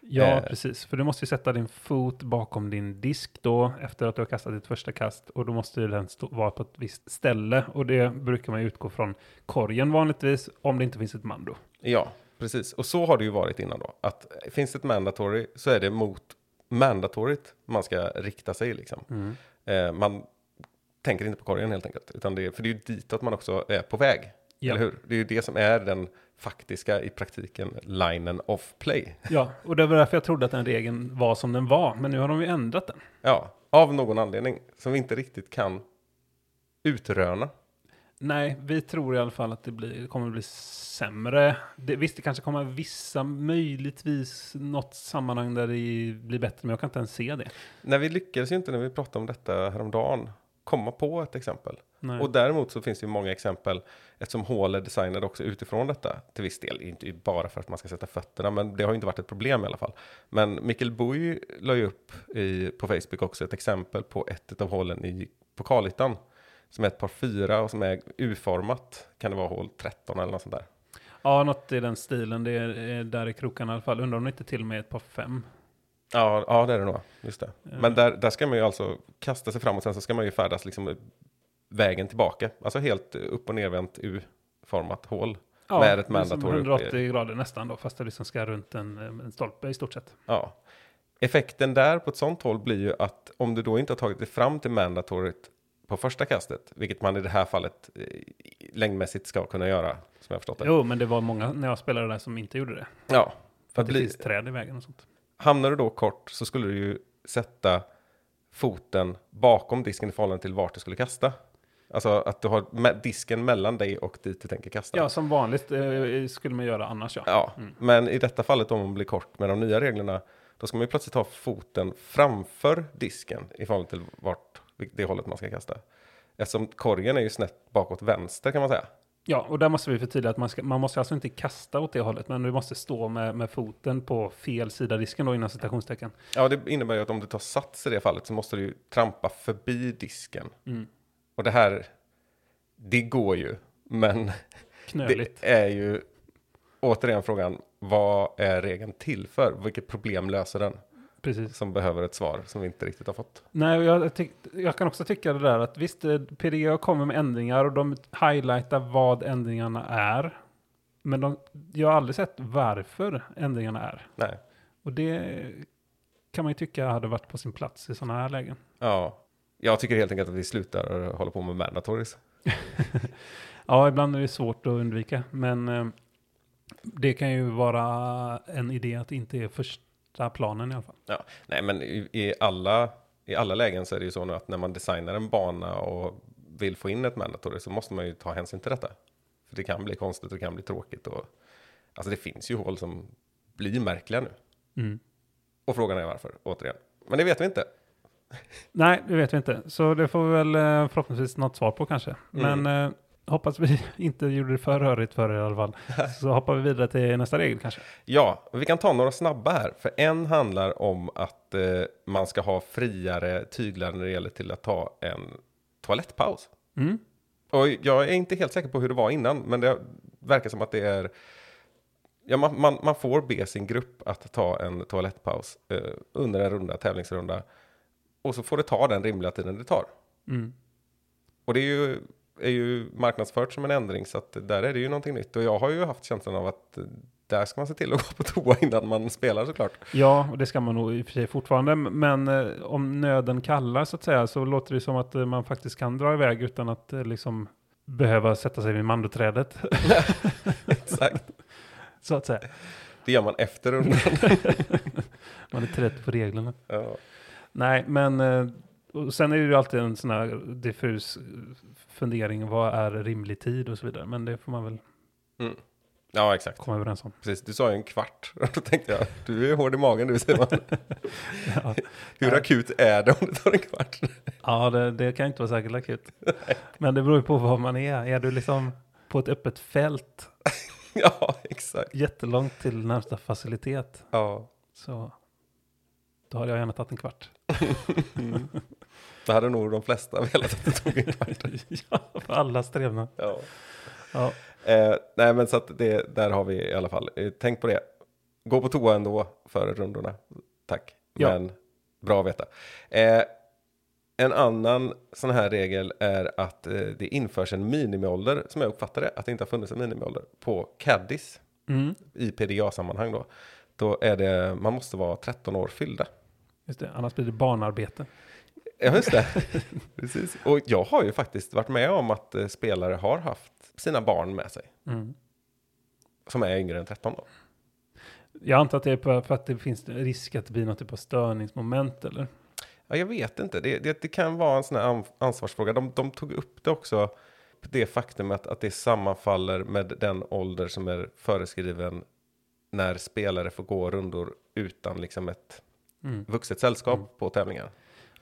ja Eh. precis. För du måste ju sätta din fot bakom din disk då, efter att du har kastat ditt första kast. Och då måste den stå, vara på ett visst ställe. Och det brukar man utgå från korgen vanligtvis, om det inte finns ett mando. Ja, precis. Och så har det ju varit innan då. Att finns det ett mandatory så är det mot mandatoryt man ska rikta sig liksom. Mm. Eh, man tänker inte på korgen helt enkelt. Utan det, för det är ju ditåt man också är på väg. Ja. Eller hur? Det är ju det som är den faktiska, i praktiken, linen of play. Ja, och det var därför jag trodde att den regeln var som den var. Men nu har de ju ändrat den. Ja, av någon anledning som vi inte riktigt kan utröna. Nej, vi tror i alla fall att det, blir, kommer bli sämre. Det, visst, det kanske kommer vissa, möjligtvis något sammanhang där det blir bättre, men jag kan inte ens se det. När vi lyckades ju inte när vi pratade om detta häromdagen komma på ett exempel. Nej. Och däremot så finns det ju många exempel eftersom hål är designade också utifrån detta till viss del. Inte bara för att man ska sätta fötterna, men det har ju inte varit ett problem i alla fall. Men Mikkel Bui la ju upp i, på Facebook också ett exempel på ett av hålen i Pokalhyttan som är ett par fyra och som är U-format. Kan det vara hål 13 eller något sånt där? Ja, något i den stilen. Det är, är där i krokarna i alla fall. Undrar om det inte till och med är ett par fem. Ja, ja det är det nog. Just det. Ja. Men där, där ska man ju alltså kasta sig fram och sen så ska man ju färdas liksom vägen tillbaka. Alltså helt upp och nervänt U-format hål. Ja, Med ett mandatory 180 grader nästan då, fast det liksom ska runt en, en stolpe i stort sett. Ja. Effekten där på ett sånt håll blir ju att om du då inte har tagit dig fram till mandatoryt på första kastet, vilket man i det här fallet eh, längdmässigt ska kunna göra, som jag förstått det. Jo, men det var många när jag spelade där som inte gjorde det. Ja, För att det blir- finns träd i vägen och sånt. hamnar du då kort så skulle du ju sätta foten bakom disken i förhållande till vart du skulle kasta. Alltså att du har disken mellan dig och dit du tänker kasta. Ja, som vanligt eh, skulle man göra annars ja. Ja, Mm. men i detta fallet om man blir kort med de nya reglerna, då ska man ju plötsligt ha foten framför disken i förhållande till vart, det hållet man ska kasta. Eftersom korgen är ju snett bakåt vänster kan man säga. Ja, och där måste vi förtydliga att man, ska, man måste alltså inte kasta åt det hållet, men du måste stå med, med foten på fel sida disken då inom citationstecken. Ja, det innebär ju att om du tar sats i det fallet så måste du ju trampa förbi disken. Mm. Och det här, det går ju, men Knöligt. det är ju återigen frågan, vad är regeln till för? Vilket problem löser den? Precis. Som behöver ett svar som vi inte riktigt har fått. Nej, jag, tyck, jag kan också tycka det där att visst, eh, PDGA kommer med ändringar och de highlightar vad ändringarna är. Men de, jag har aldrig sett varför ändringarna är. Nej. Och det kan man ju tycka hade varit på sin plats i sådana här lägen. Ja, jag tycker helt enkelt att vi slutar hålla på med mandatories. Ja, ibland är det svårt att undvika, men eh, det kan ju vara en idé att inte är första planen i alla fall. Ja, nej, men i, i, alla, i alla lägen så är det ju så nu att när man designar en bana och vill få in ett mandatory så måste man ju ta hänsyn till detta. För det kan bli konstigt och det kan bli tråkigt. Och, alltså det finns ju hål som blir märkliga nu. Mm. Och frågan är varför, återigen. Men det vet vi inte. Nej, det vet vi inte. Så det får vi väl eh, förhoppningsvis något svar på kanske. Mm. Men eh, hoppas vi inte gjorde det för rörigt för er i alla fall. Så hoppar vi vidare till nästa regel kanske. Ja, vi kan ta några snabba här. För en handlar om att eh, man ska ha friare tyglar när det gäller till att ta en toalettpaus. Mm. Och jag är inte helt säker på hur det var innan, men det verkar som att det är... Ja, man, man, man får be sin grupp att ta en toalettpaus eh, under en runda, tävlingsrunda. Och så får det ta den rimliga tiden det tar. Mm. Och det är ju, är ju marknadsfört som en ändring, så att där är det ju någonting nytt. Och jag har ju haft känslan av att eh, där ska man se till att gå på toa innan man spelar såklart. Ja, och det ska man nog i och för sig fortfarande. Men eh, om nöden kallar så att säga så låter det som att eh, man faktiskt kan dra iväg utan att eh, liksom behöva sätta sig vid mandoträdet. Exakt. så att säga. Det gör man efter rundan. Man är trött på reglerna. Ja. Nej, men och sen är det ju alltid en sån här diffus fundering. Vad är rimlig tid och så vidare. Men det får man väl Mm. ja, exakt. komma överens om. Precis, du sa ju en kvart. Då tänkte jag, du är hård i magen du man. Ja, Hur Nej. akut är det om det tar en kvart? ja det, det kan inte vara särskilt akut. Men det beror ju på var man är. Är du liksom på ett öppet fält ja, exakt. jättelångt till närmsta facilitet Ja. så då hade jag gärna tagit en kvart. Det hade nog de flesta velat att det tog en kvart. ja, för alla strävna. Ja. Ja. Eh, nej, men så att det, där har vi i alla fall. Eh, tänk på det. Gå på toa ändå före rundorna. Tack. Ja. Men bra att veta. Eh, en annan sån här regel är att eh, det införs en minimiålder, som jag uppfattar det, att det inte har funnits en minimiålder, på caddies Mm, i PDA-sammanhang då. Då är det, man måste vara 13 år fyllda. just det, annars blir det barnarbete. Ja, just det. Precis. Och jag har ju faktiskt varit med om att eh, spelare har haft sina barn med sig, Mm. som är yngre än 13 då. Jag antar att det är för att det finns risk att det blir något typ av störningsmoment eller? Ja, jag vet inte. Det, det, det kan vara en sån här an- ansvarsfråga. De, de tog upp det också, det faktum att, det sammanfaller med den ålder som är föreskriven när spelare får gå rundor utan liksom ett Mm. vuxet sällskap på tävlingar.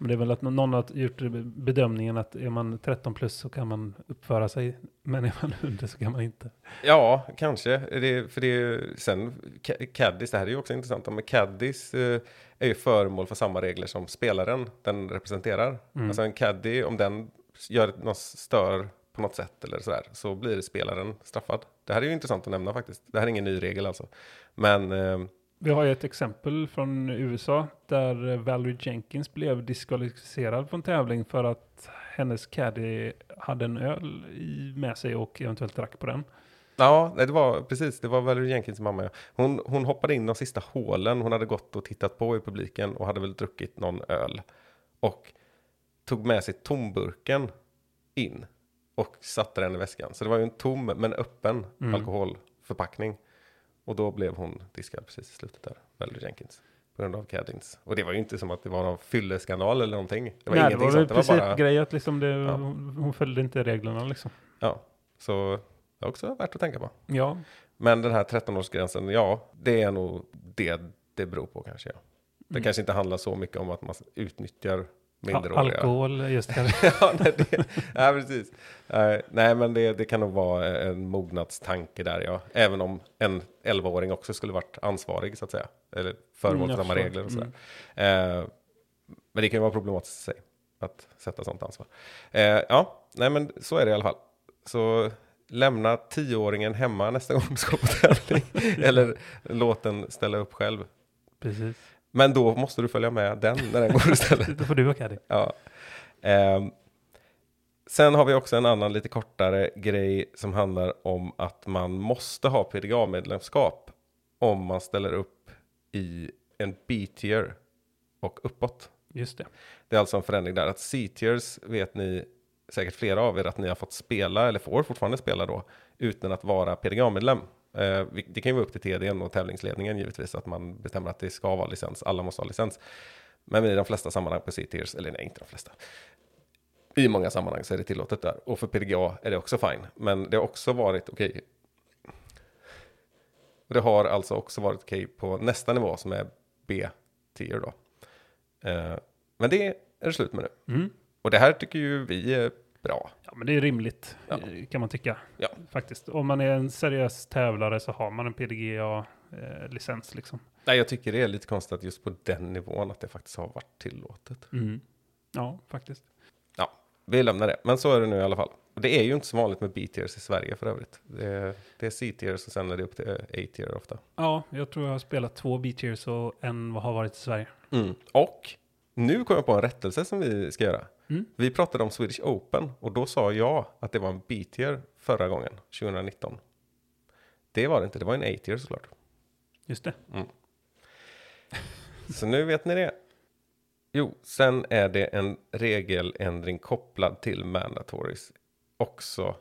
Men det är väl att någon har gjort bedömningen att är man 13 plus så kan man uppföra sig, men är man under så kan man inte. Ja, kanske. Det, för det är, sen, ca- caddies, det här är ju också intressant. Men caddies eh, är ju föremål för samma regler som spelaren den representerar. Mm. Alltså en caddy, om den gör något stör på något sätt eller sådär, så blir spelaren straffad. Det här är ju intressant att nämna faktiskt. Det här är ingen ny regel alltså. Men eh, Vi har ju ett exempel från USA där Valerie Jenkins blev diskvalificerad från tävling för att hennes caddy hade en öl med sig och eventuellt drack på den. ja, det var precis, det var Valerie Jenkins mamma. Ja. Hon, hon hoppade in de sista hålen. Hon hade gått och tittat på i publiken och hade väl druckit någon öl. Och tog med sig tomburken in och satte den i väskan. Så det var ju en tom men öppen Mm. alkoholförpackning. Och då blev hon diskad precis i slutet där, Valerie Jenkins. På grund av caddings. Och det var ju inte som att det var någon fylleskandal eller någonting. Det var Nej, ingenting det var sånt. Det var bara, grej att liksom det, Ja. hon, hon följde inte reglerna liksom. ja. Så det är också värt att tänka på. Ja, Men den här 13-årsgränsen, ja, det är nog det det beror på kanske. Ja. Det Mm. kanske inte handlar så mycket om att man utnyttjar minderåriga. alkohol, just det. ja, nej, det, ja, precis. Eh, nej, men det, det kan nog vara en mognadstanke där, ja. Även om en 11-åring också skulle varit ansvarig, så att säga. Eller föremål för Mm, samma regler och sådär. Eh, men det kan ju vara problematiskt i sig, att sätta sånt ansvar. Eh, ja, nej, men så är det i alla fall. Så lämna tioåringen hemma nästa gång du ska på tävling. Eller låt den ställa upp själv. Precis. Men då måste du följa med den när den går istället. Då får du åka det. Ja. Ehm, sen har vi också en annan lite kortare grej som handlar om att man måste ha PDGA-medlemskap om man ställer upp i en B-tier och uppåt. Just det. Det är alltså en förändring där att C-tiers vet ni säkert flera av er att ni har fått spela eller får fortfarande spela då utan att vara PDGA-medlem. Eh, det kan ju vara upp till TDn och tävlingsledningen givetvis att man bestämmer att det ska vara licens. Alla måste ha licens. Men i de flesta sammanhang på C-tiers, eller nej inte de flesta. I många sammanhang så är det tillåtet där. Och för PDGA är det också fine. Men det har också varit okej. Och det har alltså också varit okej på nästa nivå som är B-tier då. Eh, men det är det slut med nu. Mm. Och det här tycker ju vi bra. Ja, men det är rimligt, Ja. eh, kan man tycka. Ja. Faktiskt. Om man är en seriös tävlare så har man en PDGA-licens liksom. Nej, jag tycker det är lite konstigt att just på den nivån att det faktiskt har varit tillåtet. Ja, faktiskt. Ja, vi lämnar det. Men så är det nu i alla fall. Det är ju inte så vanligt med B-tiers i Sverige för övrigt. Det är, det är C-tiers och sen är det upp till A-tier ofta. Ja, jag tror jag har spelat två B-tiers och en har varit i Sverige. Mm. Och nu kommer jag på en rättelse som vi ska göra. Mm. Vi pratade om Swedish Open och då sa jag att det var en B-tier förra gången, 2019. Det var det inte, det var en A-tier såklart. Just det. Så nu vet ni det. Jo, sen är det en regeländring kopplad till mandatories också.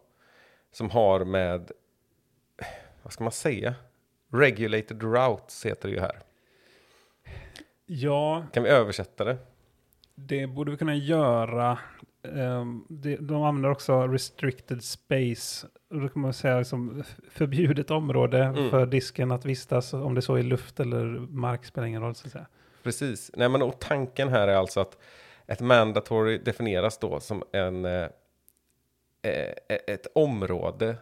Som har med, vad ska man säga? Regulated routes heter det ju här. Ja, Kan vi översätta det? Det borde vi kunna göra. Ehm, det, de använder också restricted space. Då kan man säga liksom förbjudet område Mm. för disken att vistas. Om det så är luft eller mark spelar ingen roll så att säga. Precis. Nej, men och tanken här är alltså att ett mandatory definieras då som en, eh, eh, ett område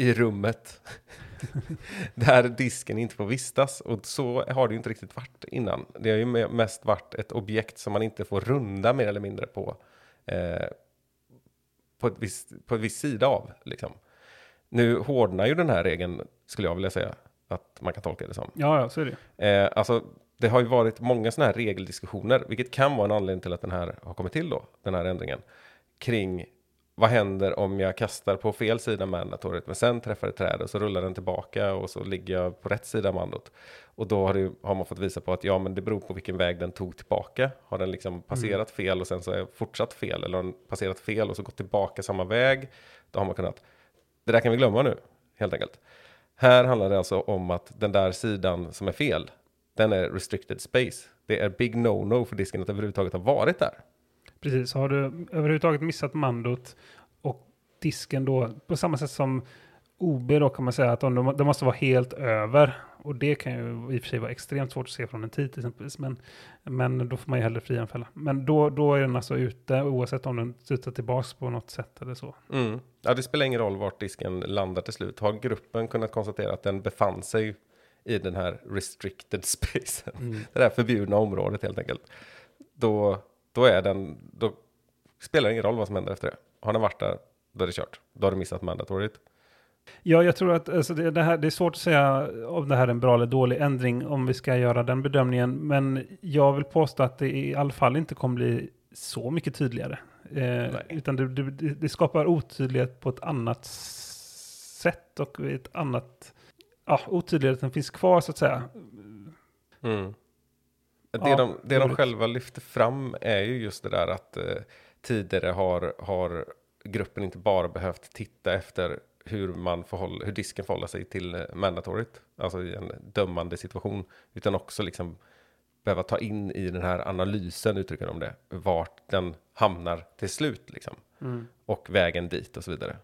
i rummet där disken inte får vistas. Och så har det ju inte riktigt varit innan. Det har ju me- mest varit ett objekt som man inte får runda mer eller mindre på, eh, på, ett visst, på ett visst sida av. Liksom. Nu hårdnar ju den här regeln, skulle jag vilja säga, att man kan tolka det som. Ja, ja, så är det. Eh, alltså, det har ju varit många sådana här regeldiskussioner, vilket kan vara en anledning till att den här har kommit till då, den här ändringen, kring vad händer om jag kastar på fel sida mandatoriet, men sen träffar ett träd och så rullar den tillbaka och så ligger jag på rätt sida mandot. Och då har, det, har man fått visa på att ja, men det beror på vilken väg den tog tillbaka. Har den liksom passerat fel och sen så är fortsatt fel, eller har den passerat fel och så gått tillbaka samma väg, då har man kunnat. Det där kan vi glömma nu, helt enkelt. Här handlar det alltså om att den där sidan som är fel, den är restricted space. Det är big no-no för disken att överhuvudtaget ha varit där. Precis, har du överhuvudtaget missat mandot och disken då, på samma sätt som OB då kan man säga att de, de måste vara helt över. Och det kan ju i och för sig vara extremt svårt att se från en tid till exempel. Men, men då får man ju hellre frianfälla. Men då, då är den alltså ute oavsett om den studsar tillbaka på något sätt eller så. Mm. Ja, det spelar ingen roll vart disken landar till slut. Har gruppen kunnat konstatera att den befann sig i den här restricted spacen, det där förbjudna området helt enkelt, då, då, är den, då spelar det ingen roll vad som händer efter det. Har den varit där, då är det kört. Då har du missat mandatoriet. Ja, jag tror att alltså, det, det, här, det är svårt att säga om det här är en bra eller dålig ändring om vi ska göra den bedömningen. Men jag vill påstå att det i alla fall inte kommer bli så mycket tydligare. Eh, utan det, det, det skapar otydlighet på ett annat sätt och ett annat... Ja, otydligheten finns kvar så att säga. Mm. Det, Ja, de, det de själva lyfter fram är ju just det där att eh, tidigare har, har gruppen inte bara behövt titta efter hur, man förhåller, hur disken förhåller sig till eh, mandatoriet, alltså i en dömande situation, utan också liksom behöva ta in i den här analysen, uttrycker de det, vart den hamnar till slut liksom, och vägen dit och så vidare.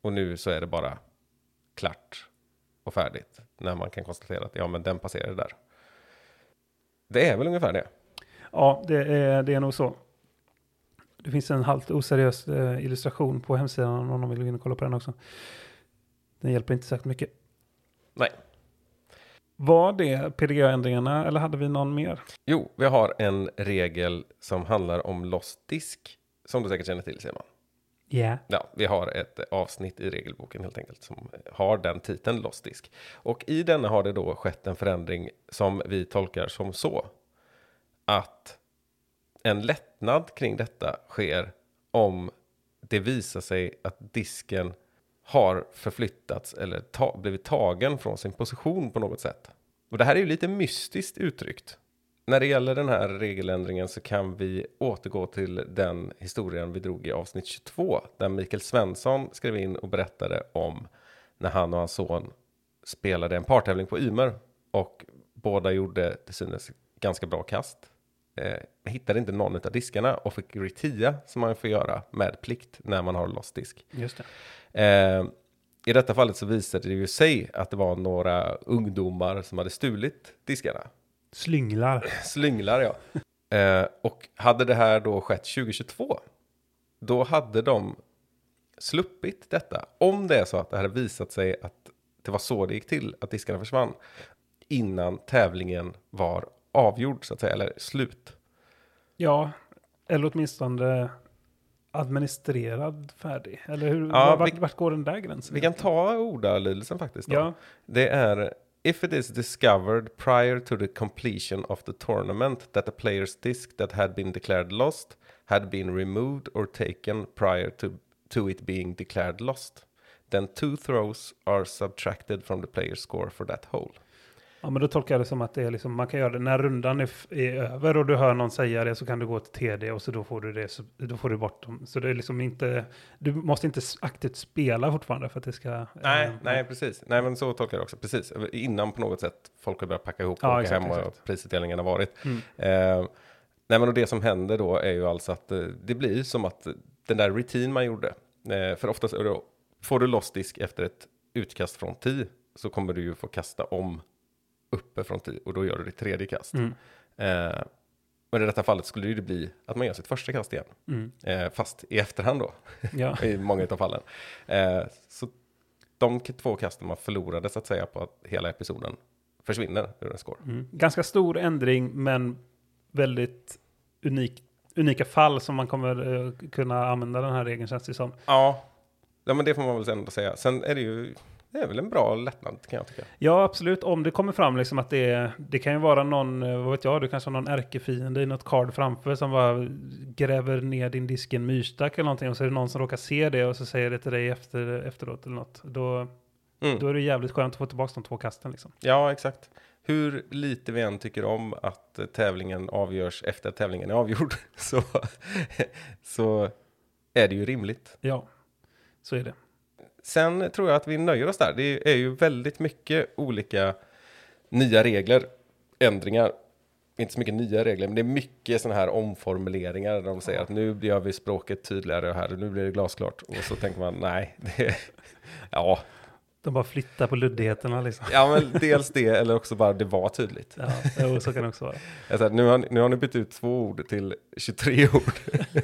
Och nu så är det bara klart och färdigt när man kan konstatera att ja, men den passerar där. Det är väl ungefär det. Ja, det är, det är nog så. Det finns en halvt oseriös eh, illustration på hemsidan om någon vill gå in och kolla på den också. Den hjälper inte särskilt mycket. Nej. Var det PDGA-ändringarna eller hade vi någon mer? Jo, vi har en regel som handlar om lost disk. Som du säkert känner till Simon. Ja. Ja, vi har ett avsnitt i regelboken helt enkelt som har den titeln lost disk. Och i denna har det då skett en förändring som vi tolkar som så. Att en lättnad kring detta sker om det visar sig att disken har förflyttats eller ta blivit tagen från sin position på något sätt. Och det här är ju lite mystiskt uttryckt. När det gäller den här regeländringen så kan vi återgå till den historien vi drog i avsnitt 22 där Mikael Svensson skrev in och berättade om när han och hans son spelade en partävling på Ymer och båda gjorde till synes ganska bra kast. Eh, hittade inte någon av diskarna och fick retia som man får göra med plikt när man har lost disk. Just det. Eh, I detta fallet så visade det ju sig att det var några ungdomar som hade stulit diskarna. Slynglar. Slynglar ja. Eh, och hade det här då skett 2022, då hade de sluppit detta. Om det är så att det hade visat sig att det var så det gick till, att diskarna försvann, innan tävlingen var avgjord så att säga, eller slut. Ja, eller åtminstone administrerad färdig. Eller hur, Ja, vart, vi- vart går den där gränsen? Vi kan ta ordalydelsen faktiskt. Då. Ja, Det är If it is discovered prior to the completion of the tournament that a player's disc that had been declared lost had been removed or taken prior to, to it being declared lost, then two throws are subtracted from the player's score for that hole ja, men då tolkar jag det som att det är liksom, man kan göra det när rundan är, är över och du hör någon säga det så kan du gå till TD och så då får du det, så, då får du bort dem. Så det är liksom inte, du måste inte aktivt spela fortfarande för att det ska... Nej, eh, nej, precis. Nej, men så tolkar jag det också. Precis. Innan på något sätt folk har börjat packa ihop och Ja, åka exakt, hem och exakt. prisutdelningen har varit. Mm. Eh, nej, men och det som händer då är ju alltså att eh, det blir som att den där rutin man gjorde, eh, för oftast får du loss disk efter ett utkast från 10 så kommer du ju få kasta om uppe från 10 och då gör du ditt tredje kast. Mm. Eh, men i detta fallet skulle det bli att man gör sitt första kast igen, Mm. eh, fast i efterhand då Ja. i många av fallen. Eh, så de två kasten man förlorade så att säga på att hela episoden försvinner ur en score. Mm. Ganska stor ändring, men väldigt unik, unika fall som man kommer eh, kunna använda den här regeln känns det som. Ja. ja, men det får man väl ändå säga. Sen är det ju, det är väl en bra lättnad kan jag tycka. Ja, absolut. Om det kommer fram liksom att det är, det kan ju vara någon, eh, vad vet jag, du kanske har någon ärkefiende i något card framför som bara gräver ner din disk i en myrstack eller någonting och så är det någon som råkar se det och så säger det till dig efter, efteråt eller något. Då, Mm. då är det jävligt skönt att få tillbaka de två kasten liksom. Ja, exakt. Hur lite vi än tycker om att tävlingen avgörs efter att tävlingen är avgjord så, så är det ju rimligt. Ja, så är det. Sen tror jag att vi nöjer oss där. Det är ju väldigt mycket olika nya regler, ändringar. Inte så mycket nya regler, men det är mycket sådana här omformuleringar där de säger att nu gör vi språket tydligare här, nu blir det glasklart. Och så tänker man nej, det, ja, De bara flyttar på luddigheterna liksom. ja, men dels det eller också bara det var tydligt. Ja, jo, så kan det också vara. Säger, nu, har, ni- nu har ni bytt ut två ord till 23 ord.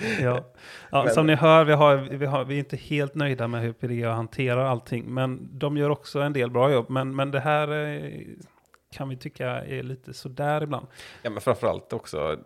Ja. Ja, som ni hör, vi, har, vi, har, vi är inte helt nöjda med hur PDA hanterar allting, men de gör också en del bra jobb. Men, men det här eh, kan vi tycka är lite sådär ibland. Ja, men framförallt också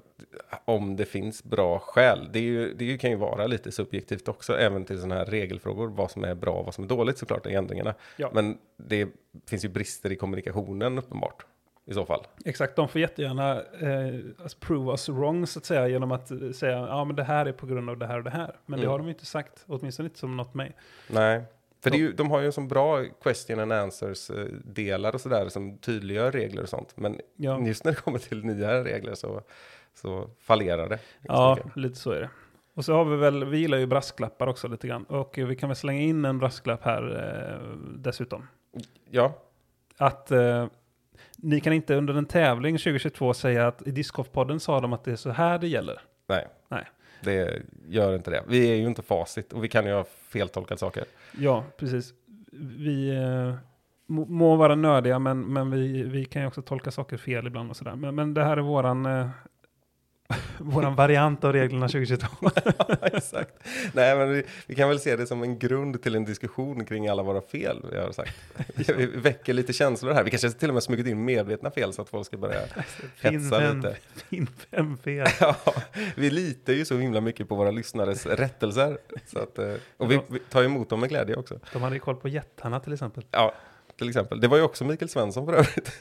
om det finns bra skäl. Det, är ju, det kan ju vara lite subjektivt också, även till sådana här regelfrågor, vad som är bra och vad som är dåligt såklart i ändringarna. Ja. Men det finns ju brister i kommunikationen uppenbart i så fall. Exakt, de får jättegärna eh, alltså prove us wrong så att säga genom att eh, säga ja men det här är på grund av det här och det här. Men det Mm. har de ju inte sagt, åtminstone inte som något mig. Nej, för det är ju, de har ju en sån bra question and answers eh, delar och sådär som tydliggör regler och sånt. Men Ja, just när det kommer till nya regler så, så fallerar det. ja mycket. lite så är det. Och så har vi väl, vi gillar ju brasklappar också lite grann. Och vi kan väl slänga in en brasklapp här eh, dessutom. ja, att eh, ni kan inte under en tävling 2022 säga att i Discgolf-podden sa de att det är så här det gäller. nej. Nej. Det gör inte det. Vi är ju inte facit och vi kan ju ha feltolkat saker. Ja, precis. Vi, eh, må, må vara nördiga, men, men vi, vi kan ju också tolka saker fel ibland och sådär. Men, men det här är våran, eh, våran variant av reglerna 2022. Ja, exakt. Nej, men vi, vi kan väl se det som en grund till en diskussion kring alla våra fel vi har sagt. Vi väcker lite känslor här. Vi kanske till och med smugit in medvetna fel så att folk ska börja hetsa fem, lite. finn fem fel. Ja, vi litar ju så himla mycket på våra lyssnares rättelser. Så att, eh, och vi, vi tar emot dem med glädje också. De hade ju koll på jättarna till exempel. Ja, till exempel. Det var ju också Mikael Svensson för övrigt.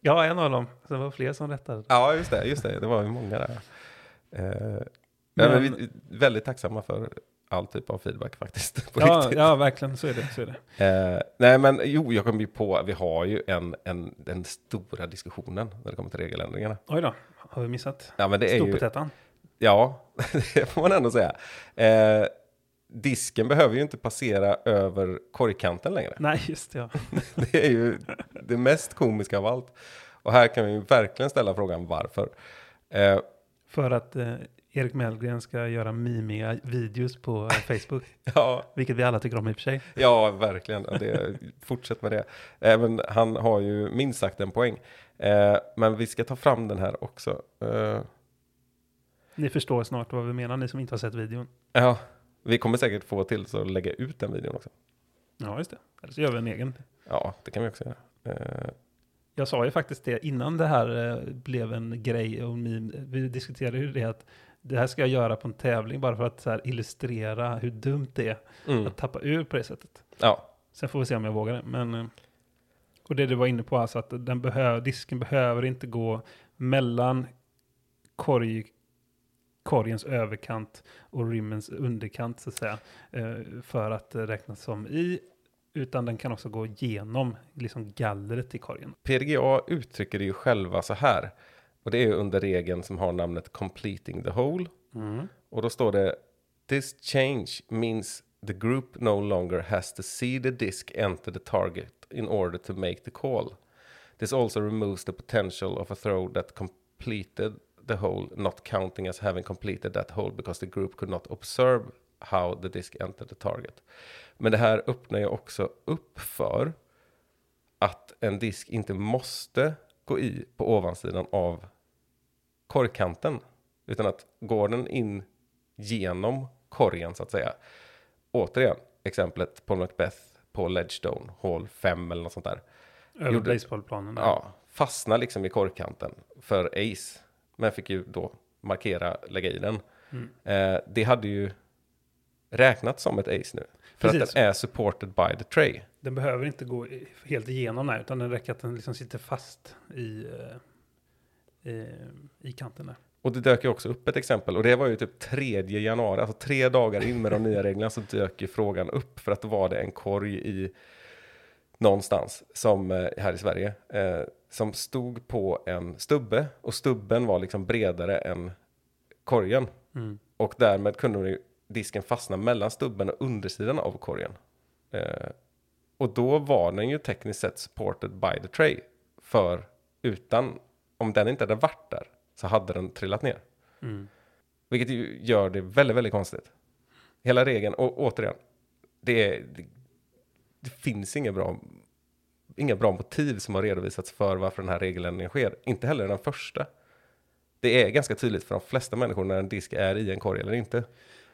Ja, en av dem. Så det var fler som rättade. Ja, just det. Just det. det var ju många där. Eh, Men- men vi är väldigt tacksamma för all typ av feedback faktiskt. Ja, riktigt. ja, verkligen. Så är det. Så är det. Eh, nej, men jo, jag kom ju på, vi har ju en, en, den stora diskussionen när det kommer till regeländringarna. Oj då, har vi missat? Ja, men det är ju, ja, det får man ändå säga. Eh, disken behöver ju inte passera över korgkanten längre. Nej, just det, ja. Det är ju det mest komiska av allt. Och här kan vi ju verkligen ställa frågan varför. Eh, För att eh, Erik Mellgren ska göra mimiga videos på eh, Facebook. ja, vilket vi alla tycker om i och för sig. Ja, verkligen. Det, fortsätt med det. Även han har ju minst sagt en poäng. Eh, men vi ska ta fram den här också. Eh, Ni förstår snart vad vi menar, ni som inte har sett videon. ja, vi kommer säkert få till så att lägga ut den videon också. Ja, just det. Eller så gör vi en egen. Ja, det kan vi också göra. Eh, Jag sa ju faktiskt det innan det här eh, blev en grej och meme. Vi diskuterade ju det att det här ska jag göra på en tävling bara för att så här, illustrera hur dumt det är mm. att tappa ur på det sättet. Ja, Sen får vi se om jag vågar det. Men, eh, och det du var inne på, alltså att den behöver, disken behöver inte gå mellan korg, korgens överkant och rimmens underkant, så att säga, eh, för att räknas som i, utan den kan också gå genom liksom gallret i korgen. PDGA uttrycker det ju själva så här. Och det är under regeln som har namnet completing the whole. Och då står det This change means the group no longer has to see the disk enter the target in order to make the call. This also removes the potential of a throw that completed the hole not counting as having completed that hole because the group could not observe how the disk entered the target. Men det här öppnar ju också upp för att en disk inte måste gå i på ovansidan av korgkanten. Utan att går den in genom korgen så att säga. Återigen, exemplet Paul Macbeth på Ledgestone, hål 5 eller något sånt där. Över baseballplanen. Ja, fastnar liksom i korgkanten för ace. Men fick ju då markera, lägga i den. Mm. Eh, det hade ju räknats som ett ace nu. För Precis. att den är supported by the tray. Den behöver inte gå helt igenom där, utan den räcker att den liksom sitter fast i, eh, i, i kanten där. Och det dök ju också upp ett exempel och det var ju typ 3 januari, alltså tre dagar in med de nya reglerna så dök ju frågan upp för att då var det en korg i någonstans som eh, här i Sverige eh, som stod på en stubbe och stubben var liksom bredare än korgen Mm. och därmed kunde disken fastna mellan stubben och undersidan av korgen. Eh, och då var den ju tekniskt sett supported by the tray för utan om den inte hade varit där så hade den trillat ner. Mm. Vilket ju gör det väldigt, väldigt konstigt. Hela regeln, och återigen, det, är, det, finns inga bra, inga bra motiv som har redovisats för varför den här regeländringen sker. Inte heller den första. Det är ganska tydligt för de flesta människor när en disk är i en korg eller inte.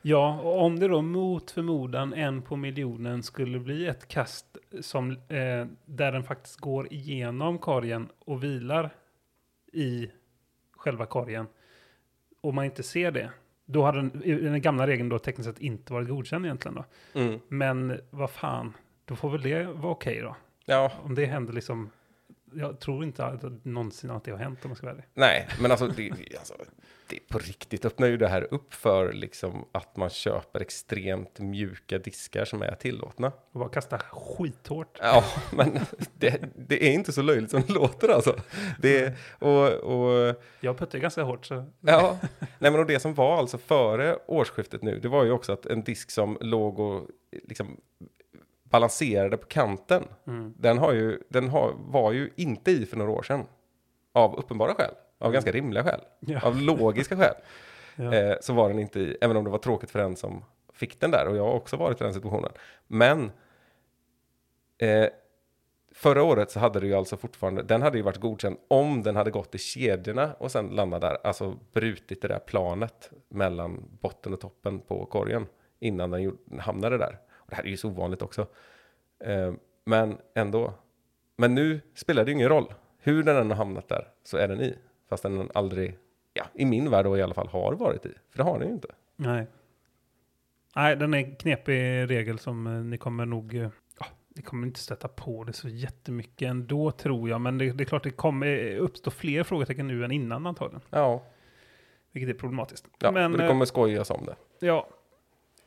Ja, och om det då mot förmodan en på miljonen skulle bli ett kast som, eh, där den faktiskt går igenom korgen och vilar i själva korgen och man inte ser det, då hade den, den gamla regeln då tekniskt sett inte varit godkänd egentligen då. Mm. Men vad fan, då får väl det vara okej då. Ja, Om det händer liksom, jag tror inte att någonsin att det har hänt om jag ska vara ärlig. nej, men alltså det, alltså det på riktigt öppnar ju det här upp för liksom att man köper extremt mjuka diskar som är tillåtna. Och bara kasta skithårt. Ja, men det, det är inte så löjligt som det låter alltså. Det, och, och, Jag puttar ganska hårt så. ja, nej men och det som var alltså före årsskiftet nu, det var ju också att en disk som låg och liksom balanserade på kanten, Mm. den, har ju, den har, var ju inte i för några år sedan. Av uppenbara skäl, av ganska rimliga skäl, Ja. av logiska skäl. Ja. eh, så var den inte i, även om det var tråkigt för den som fick den där, och jag har också varit i den situationen. Men eh, förra året så hade det ju alltså fortfarande, den hade ju varit godkänd om den hade gått i kedjorna och sen landat där, alltså brutit det där planet mellan botten och toppen på korgen innan den gjorde- hamnade där. Och det här är ju så ovanligt också. Eh, men ändå. Men nu spelar det ju ingen roll. Hur den än har hamnat där så är den i. Fast den aldrig, ja, i min värld då i alla fall, har varit i. För det har den ju inte. Nej. Nej, den är en knepig regel som eh, ni kommer nog... eh, Ja, ni kommer inte stöta på det så jättemycket ändå tror jag. Men det, det är klart det kommer uppstå fler frågetecken nu än innan antagligen. Ja, Vilket är problematiskt. ja men, det eh, kommer skojas om det. ja.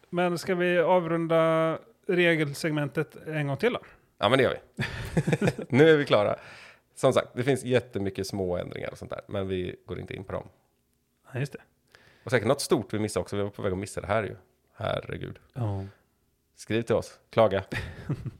Men ska vi avrunda regelsegmentet en gång till då? Ja, men det gör vi. nu är vi klara. Som sagt, det finns jättemycket små ändringar och sånt där, men vi går inte in på dem. Ja, just det. Och säkert något stort vi missade också. Vi var på väg att missa det här ju. Herregud. Ja. Skriv till oss. Klaga.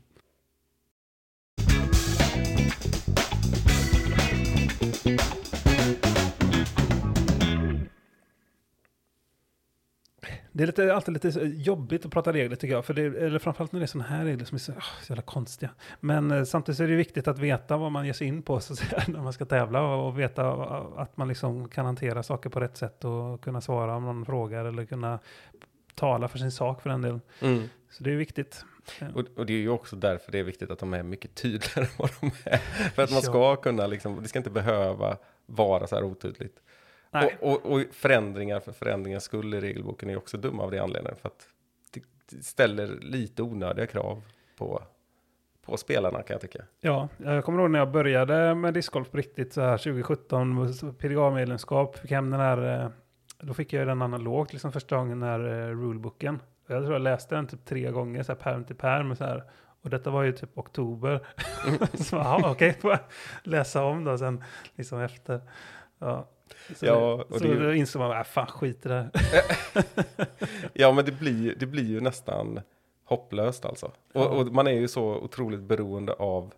Det är lite, alltid lite jobbigt att prata regler tycker jag. För det, eller framförallt när det är sådana här regler som är så, ah, så jävla konstiga. Men eh, samtidigt är det viktigt att veta vad man ger sig in på så att säga, när man ska tävla. Och, och veta att man liksom kan hantera saker på rätt sätt och kunna svara om någon frågar eller kunna tala för sin sak för den delen. Så det är viktigt. Och, och det är ju också därför det är viktigt att de är mycket tydligare än vad de är. För att man ska kunna liksom, det ska inte behöva vara så här otydligt. Nej. Och, och, och förändringar för förändringens skull i regelboken är också dumma av det anledningen. För att det, ställer lite onödiga krav på, på spelarna kan jag tycka. Ja, jag kommer ihåg när jag började med discgolf på riktigt så här 2017, PDA-medlemskap, fick hem den här, eh, då fick jag den analogt liksom första gången, den här eh, ruleboken. Jag tror jag läste den typ tre gånger, så här pärm till pärm. Så här. Och detta var ju typ oktober. så jaha, okej, jag läsa om då sen, liksom efter. Ja, så, Ja, och så det då insåg man, äh, fan skit i det här. Ja, men det blir, det blir ju nästan hopplöst alltså. Och, och man är ju så otroligt beroende av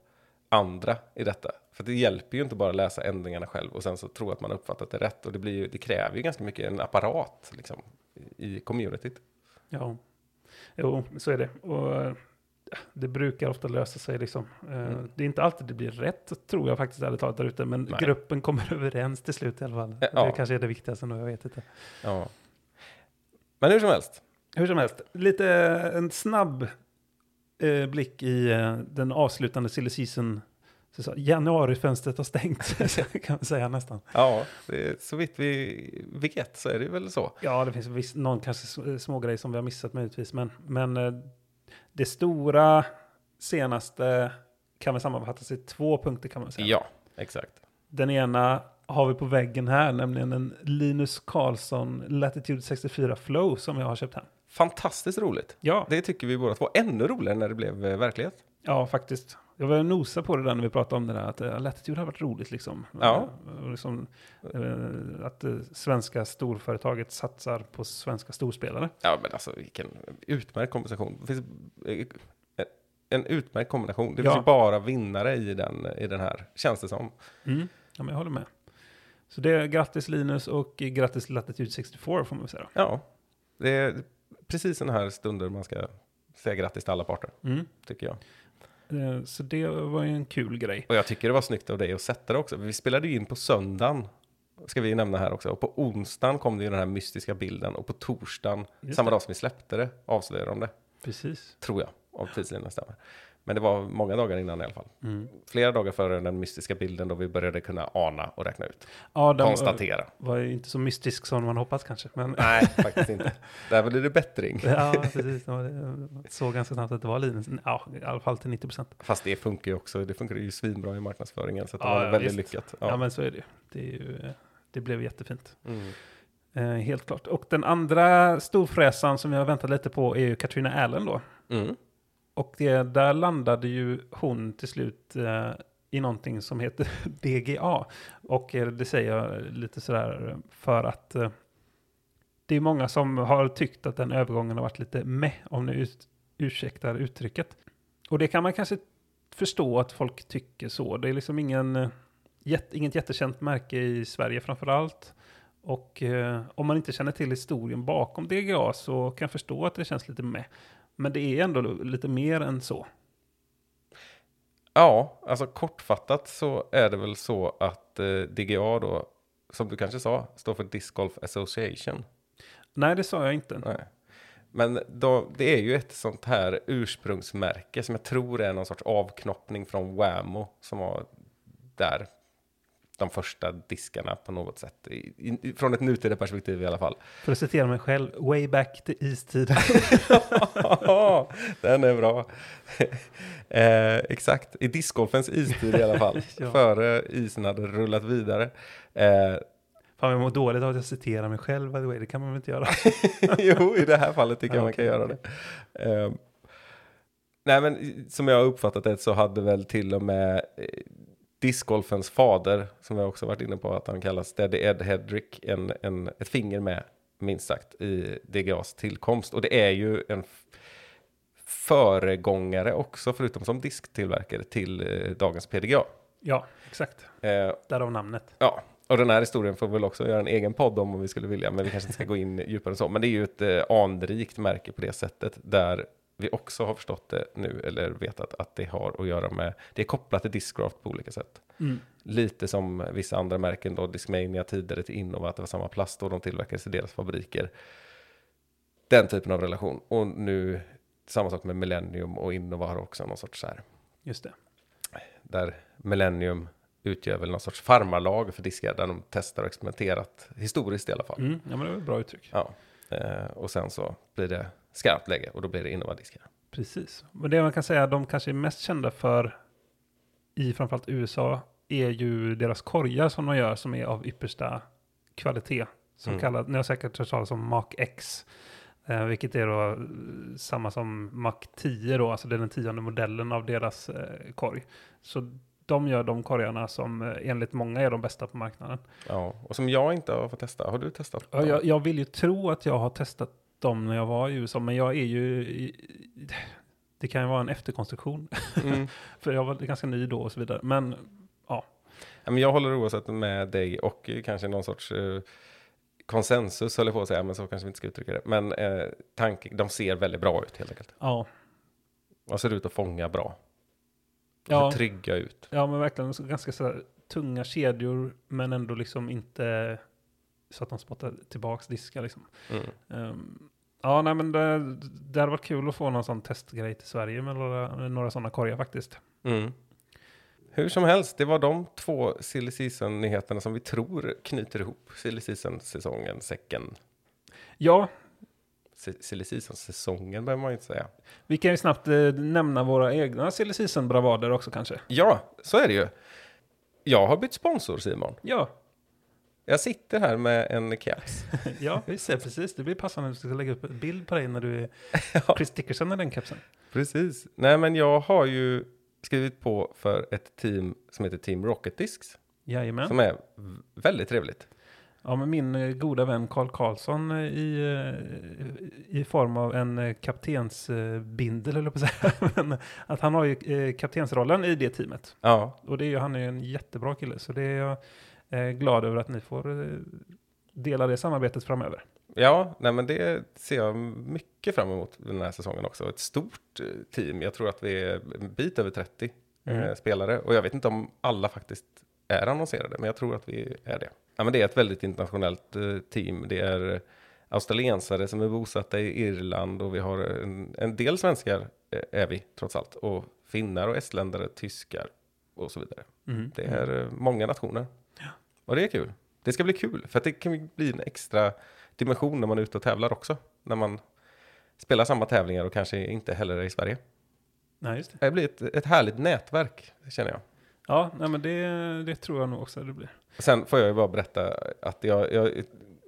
andra i detta. För det hjälper ju inte bara att läsa ändringarna själv och sen så tro att man har uppfattat det rätt. Och det, blir ju, det kräver ju ganska mycket en apparat liksom, i communityt. Ja, jo, så är det. Och det brukar ofta lösa sig liksom. Eh, Mm. Det är inte alltid det blir rätt, tror jag faktiskt ärligt talat där ute. Men Nej. gruppen kommer överens till slut i alla fall. Ja. Det kanske är det viktigaste nu, jag vet inte. Ja. Men hur som helst. Hur som helst, lite en snabb eh, blick i eh, den avslutande silly season. Januarifönstret har stängt, kan man säga nästan. Ja, det så vitt vi vet så är det väl så. Ja, det finns viss, någon kanske små grej som vi har missat möjligtvis. Men, men eh, det stora senaste kan väl sammanfattas i två punkter kan man säga. Ja, exakt. Den ena har vi på väggen här, nämligen en Linus Karlsson Latitude 64 Flow som jag har köpt hem. Fantastiskt roligt. Ja, Det tycker vi båda två. Ännu roligare när det blev eh, verklighet. ja faktiskt. Jag var nosa på det där när vi pratade om det där, att uh, Latitude har varit roligt liksom. Ja. Eh, och liksom eh, att det svenska storföretaget satsar på svenska storspelare. Ja, men alltså vilken utmärkt kombination. Det finns eh, en utmärkt kombination. Det Ja. finns ju bara vinnare i den, i den här, känns det som. Mm. Ja, men jag håller med. Så det är grattis Linus och grattis Latitude 64 får man väl säga. Ja, det är precis sådana här stunder man ska säga grattis till alla parter, Mm. tycker jag. Eh, Så det var ju en kul grej. Och jag tycker det var snyggt av dig att sätta det också. Vi spelade ju in på söndagen, ska vi nämna här också. Och på onsdagen kom det ju den här mystiska bilden. Och på torsdagen, Just samma det. dag som vi släppte det, avslöjade de det. Precis. Tror jag, om tidslinjen stämmer. Men det var många dagar innan i alla fall. Mm. Flera dagar före den mystiska bilden då vi började kunna ana och räkna ut. Ja, den Konstatera. var ju inte så mystisk som man hoppats kanske. Men Nej, faktiskt inte. Där blir det bättring. ja, precis. Jag såg ganska snabbt att det var Linus. Ja, i alla fall till 90 procent. Fast det funkar ju också. Det funkar ju svinbra i marknadsföringen. Så det Ja, var ja, väldigt visst. lyckat. Ja. Ja. men så är det ju. Det, är ju, det blev jättefint. Mm. Eh, helt klart. Och den andra storfräsan som jag har väntat lite på är ju Katrina Allen då. Mm. Och det, där landade ju hon till slut eh, i någonting som heter DGA. Och eh, det säger jag lite sådär för att eh, det är många som har tyckt att den övergången har varit lite meh, om ni ut, ursäktar uttrycket. Och det kan man kanske förstå att folk tycker så. Det är liksom ingen, eh, inget jättekänt märke i Sverige framför allt. Och eh, om man inte känner till historien bakom DGA så kan jag förstå att det känns lite med. Men det är ändå lite mer än så. Ja, alltså kortfattat så är det väl så att eh, DGA då, som du kanske sa, står för Disc Golf Association. Nej, det sa jag inte. Nej. Men då, det är ju ett sånt här ursprungsmärke som jag tror är någon sorts avknoppning från Whammo som var där de första diskarna på något sätt. I, i, från ett nutida perspektiv i alla fall. För att citera mig själv, way back to istiden. Den är bra. eh, exakt, i discgolfens istid i alla fall. Ja. Före isen hade rullat vidare. Eh, Fan, jag mår dåligt av att jag citerar mig själv, by the way. Det kan man väl inte göra? jo, i det här fallet tycker jag Ja, man kan göra det. Eh, nej, men som jag har uppfattat det så hade väl till och med eh, discgolfens fader, som jag också varit inne på att han kallas, Steady Ed Hedrick, en, en, ett finger med, minst sagt, i DGAs tillkomst. Och det är ju en föregångare också, förutom som disktillverkare, till eh, dagens PDGA. Ja, exakt. Eh, Därav namnet. Ja, och den här historien får vi väl också göra en egen podd om om vi skulle vilja, men vi kanske inte ska gå in djupare än så. Men det är ju ett eh, anrikt märke på det sättet, där vi också har förstått det nu, eller vetat att det har att göra med, det är kopplat till Discraft på olika sätt. Mm. Lite som vissa andra märken då, Discmania tidigare till Innova, att det var samma plast och de tillverkades i deras fabriker. Den typen av relation. Och nu samma sak med Millennium och Innova har också någon sorts så här Just det. där Millennium utgör väl någon sorts farmarlag för diskar där de testar och experimenterat historiskt i alla fall. Mm. Ja, men det var ett bra uttryck. Ja. Eh, och sen så blir det skarpt läge och då blir det Innova-diskar. Precis. Men det man kan säga de kanske är mest kända för i framförallt USA är ju deras korgar som de gör som är av yppersta kvalitet. Som Mm. kallas, ni har säkert hört talas om Mach X. Eh, vilket är då eh, samma som Mach 10 då, alltså det är den tionde modellen av deras eh, korg. Så de gör de korgarna som eh, enligt många är de bästa på marknaden. Ja, och som jag inte har fått testa. Har du testat? Ja, jag, jag vill ju tro att jag har testat dem när jag var i USA, men jag är ju... Det kan ju vara en efterkonstruktion, Mm. för jag var ganska ny då och så vidare. Men Ja, men jag håller oavsett med dig och kanske någon sorts eh, konsensus, höll jag på att säga, men så kanske vi inte ska uttrycka det. Men eh, tanke, de ser väldigt bra ut helt enkelt. ja, De ser ut att fånga bra. De Ja. ser trygga ut. ja men verkligen så ganska så här, tunga kedjor, men ändå liksom inte så att de spottar tillbaks diskar liksom. Mm. Ehm, ja, nej men det, det hade varit kul att få någon sån testgrej till Sverige med några, några sådana korgar faktiskt. Mm. Hur som helst, det var de två silly season-nyheterna som vi tror knyter ihop silly season-säsongen, säcken. Ja, Si- Silly season-säsongen behöver man ju inte säga. vi kan ju snabbt eh, nämna våra egna silly season-bravader också kanske. Ja, så är det ju. Jag har bytt sponsor, Simon. Ja, Jag sitter här med en caps. ja, vi ser precis. Det blir passande att du ska lägga upp en bild på dig när du är Ja. Chris Dickerson i den kepsen. Precis. Nej, men jag har ju skrivit på för ett team som heter Team Rocket Discs. Jajamän. Som är väldigt trevligt. Ja, men min eh, goda vän Carl Karlsson eh, i, eh, i form av en kaptensbindel, eller på att säga. Men att han har ju kaptensrollen i det teamet. Ja, Och det är ju, han är ju en jättebra kille, så det är glad över att ni får eh, dela det samarbetet framöver. Ja, nej men det ser jag mycket fram emot den här säsongen också. Ett stort eh, team. Jag tror att vi är en bit över 30 eh, Mm. spelare. Och jag vet inte om alla faktiskt är annonserade, men jag tror att vi är det. Ja, men det är ett väldigt internationellt eh, team. Det är eh, australiensare som är bosatta i Irland och vi har en, en del svenskar eh, är vi trots allt. Och finnar och estländare, tyskar och så vidare. Mm. Det är eh, många nationer. Och det är kul. Det ska bli kul, för det kan bli en extra dimension när man är ute och tävlar också. När man spelar samma tävlingar och kanske inte heller är i Sverige. Nej, just det. Det blir ett, ett härligt nätverk, känner jag. Ja, nej, men det, det tror jag nog också det blir. Sen får jag ju bara berätta att jag, jag,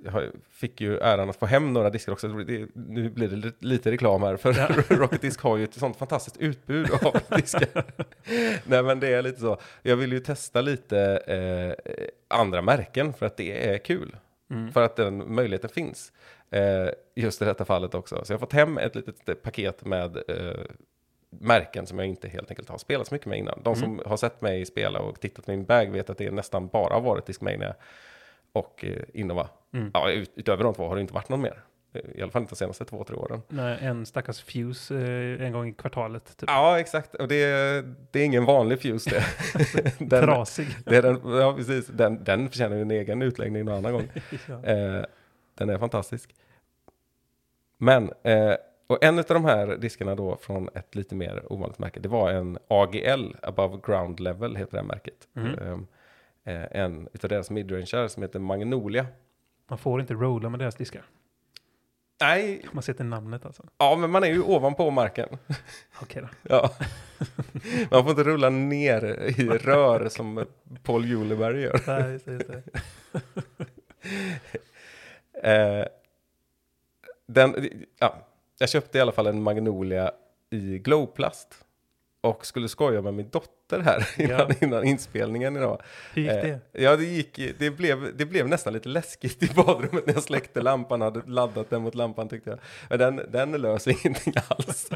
jag fick ju äran att få hem några diskar också. Det, nu blir det li- lite reklam här, för Ja. Rocket Disc har ju ett sånt fantastiskt utbud av diskar. Nej men det är lite så. Jag vill ju testa lite eh, andra märken för att det är kul. Mm. För att den möjligheten finns. Eh, just i detta fallet också. Så jag har fått hem ett litet paket med eh, märken som jag inte helt enkelt har spelat så mycket med innan. De som har sett mig spela och tittat på min bag vet att det nästan bara har varit Discmania och eh, Innova. Mm. Ja, ut, utöver de två har det inte varit någon mer. I alla fall inte de senaste två, tre åren. Nej, en stackars fuse eh, en gång i kvartalet. Typ. Ja, exakt. Och det, är- det är ingen vanlig fuse det. den, Trasig. det är den, ja, precis. Den, den förtjänar en egen utläggning någon annan gång. ja. Eh, den är fantastisk. Men, eh, och en av de här diskarna då från ett lite mer ovanligt märke, det var en AGL, Above Ground Level heter det här märket. Mhm. Eh, en utav deras midrangear som heter Magnolia. Man får inte rolla med deras diskar. Nej, Man sätter namnet alltså. ja men man är ju ovanpå marken. Okej då. Ja. Man får inte rulla ner i rör som Paul Juleberg gör. Nej, just det, just det. Eh, den, ja, jag köpte i alla fall en Magnolia i glowplast. Och skulle skoja med min dotter här innan, Ja. innan inspelningen idag. Hur gick det? Eh, ja, det, gick, det, blev, det blev nästan lite läskigt i badrummet när jag släckte lampan. Hade laddat den mot lampan tyckte jag. Men den, den löser ingenting alls.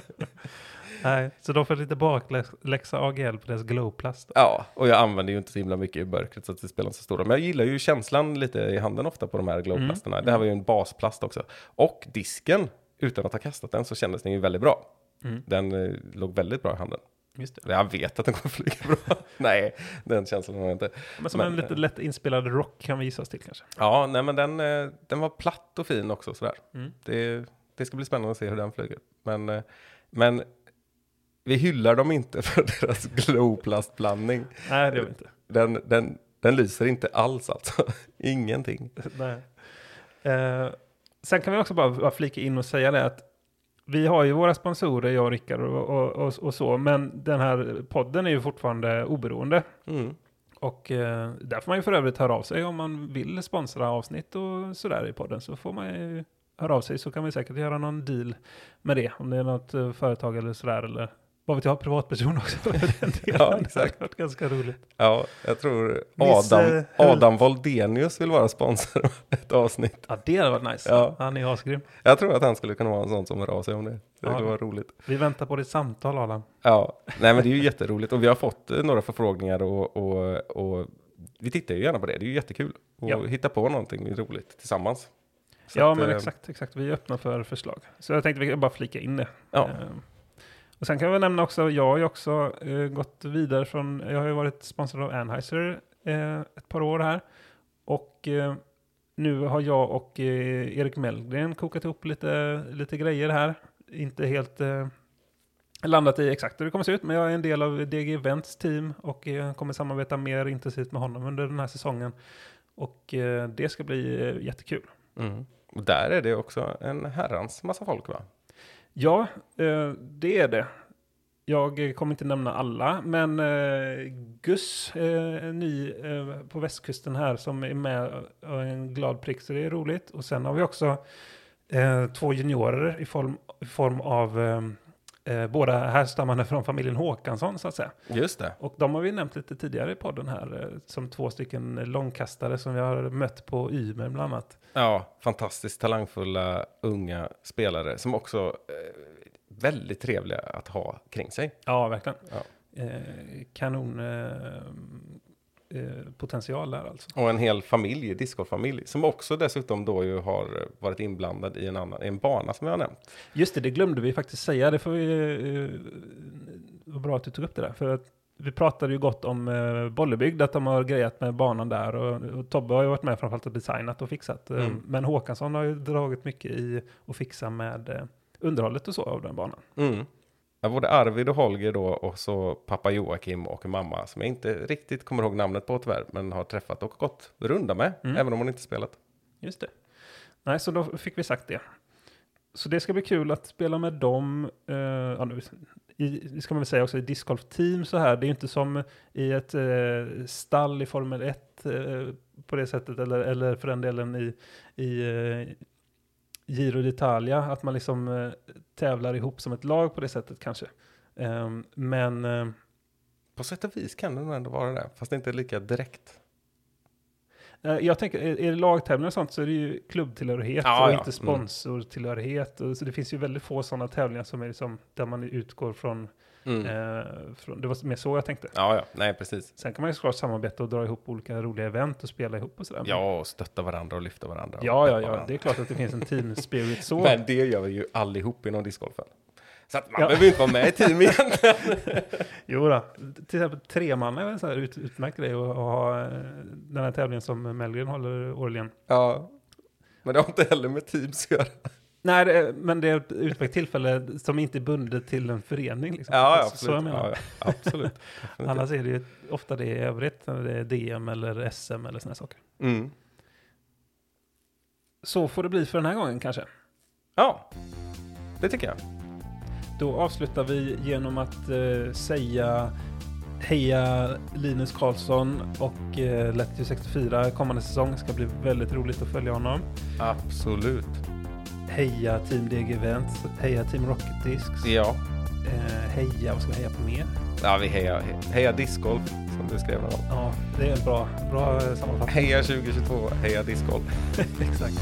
Nej, så de får lite bakläxa AGL på deras glowplast. Ja, och jag använder ju inte så himla mycket i mörkret så att det spelar inte så stor roll. Men jag gillar ju känslan lite i handen ofta på de här glowplasterna. Det här var ju en basplast också. Och disken, utan att ha kastat den så kändes den ju väldigt bra. Mm. Den eh, låg väldigt bra i handen. Just det. Jag vet att den kommer flyga bra. Nej, den känslan har jag inte. Men som Men, en lite lätt inspelad rock kan vi gissa oss till kanske. Ja, nej men den, eh, den var platt och fin också sådär. Mm. Det, det ska bli spännande att se hur den flyger. Men, eh, men vi hyllar dem inte för deras glowplastblandning. Nej, det gör vi inte. Den, den, den lyser inte alls alltså. Ingenting. Nej. Eh, sen kan vi också bara, bara flika in och säga det att vi har ju våra sponsorer, jag och Rickard och, och, och, och så, men den här podden är ju fortfarande oberoende. Mm. Och eh, där får man ju för övrigt höra av sig om man vill sponsra avsnitt och sådär i podden. Så får man ju höra av sig så kan vi säkert göra någon deal med det. Om det är något eh, företag eller sådär eller vad vet jag, privatperson också. Ja, Det exakt. hade varit ganska roligt. Ja, jag tror Adam, eh, Hult- Adam Voldenius vill vara sponsor av ett avsnitt. Ja, det hade varit nice. Ja. Han är asgrym. Jag tror att han skulle kunna vara en sån som hör av sig om det. Det Ja. skulle vara roligt. Vi väntar på ditt samtal Adam. Ja, nej men det är ju jätteroligt och vi har fått eh, några förfrågningar och, och, och vi tittar ju gärna på det. Det är ju jättekul att Ja. hitta på någonting roligt tillsammans. Så ja, att, men eh, exakt, exakt. Vi är öppna för förslag. Så jag tänkte vi kan bara flika in det. Ja. Eh, och sen kan vi nämna också, jag har ju också eh, gått vidare från, jag har ju varit sponsrad av Anheuser eh, ett par år här. Och eh, nu har jag och eh, Erik Mellgren kokat ihop lite, lite grejer här. Inte helt eh, landat i exakt hur det kommer se ut, men jag är en del av DG Events team och eh, kommer samarbeta mer intensivt med honom under den här säsongen. Och eh, det ska bli eh, jättekul. Mm. Och där är det också en herrans massa folk va? Ja, eh, det är det. Jag kommer inte nämna alla, men eh, Gus, eh, en ny på västkusten här som är med och är en glad prick, så det är roligt. Och sen har vi också två juniorer i form, i form av eh, båda härstammande från familjen Håkansson så att säga. Just det. Och de har vi nämnt lite tidigare i podden här som två stycken långkastare som vi har mött på Ymer bland annat. Ja, fantastiskt talangfulla unga spelare som också eh, väldigt trevliga att ha kring sig. Ja, verkligen. Ja. Eh, kanon eh, eh, potential där alltså. Och en hel familj, discgolffamilj, som också dessutom då ju har varit inblandad i en annan, en bana som jag har nämnt. Just det, det glömde vi faktiskt säga. Det får vi, eh, vad bra att du tog upp det där. För att vi pratade ju gott om eh, Bollebygd, att de har grejat med banan där. Och, och Tobbe har ju varit med framförallt och designat och fixat. Eh, Mm. Men Håkansson har ju dragit mycket i att fixa med eh, underhållet och så av den banan. Mm. Ja, både Arvid och Holger då och så pappa Joakim och mamma som jag inte riktigt kommer ihåg namnet på tyvärr, men har träffat och gått runda med, Mm. även om hon inte spelat. Just det. Nej, så då fick vi sagt det. Så det ska bli kul att spela med dem. Eh, ja, nu, i, det ska man väl säga också, i discgolf-team så här. Det är ju inte som i ett eh, stall i Formel 1 eh, på det sättet. Eller, eller för den delen i, i eh, Giro d'Italia. Att man liksom eh, tävlar ihop som ett lag på det sättet kanske. Ehm, men eh, På sätt och vis kan det nog ändå vara det, fast det inte lika direkt. Eh, Jag tänker, är det lagtävlingar och sånt så är det ju klubbtillhörighet Ja, och ja. inte sponsortillhörighet. Och Så det finns ju väldigt få sådana tävlingar som är liksom, där man utgår från Eh, från- det var mer så jag tänkte. Ja, ja, nej precis. Sen kan man ju såklart samarbeta och dra ihop olika roliga event och spela ihop och sådär. Ja, och stötta varandra och lyfta varandra. och ja, ja, ja. varandra. Det är klart att det finns en team spirit så. Men det gör vi ju allihop inom discgolfen. Så att man Ja. behöver inte vara med i team egentligen. Jo då. Till exempel tremanna är väl en sån här ut, utmärkt grej att, ha eh, den här tävlingen som Mellgren håller årligen. ja. Men det har inte heller med teams att göra. Nej, det är, men det är ett utmärkt tillfälle som inte är bundet till en förening. Liksom. Ja, Så- Så jag absolut. menar. Ja, ja, absolut. Annars är det ju ofta det i övrigt, när det är DM eller SM eller här saker. Mm. Så får det bli för den här gången kanske. Ja, det tycker jag. Då avslutar vi genom att eh, säga Heja Linus Karlsson och eh, Letty 64 kommande säsong. Det ska bli väldigt roligt att följa honom. Absolut. Heja Team DG Events. Heja Team Rocket Discs. Ja, Eh, heja, vad ska vi heja på mer? ja vi hejar, heja discgolf som du skrev gång. Ja, det är en bra, bra sammanfattning. Heja 2022, heja discgolf. Exakt.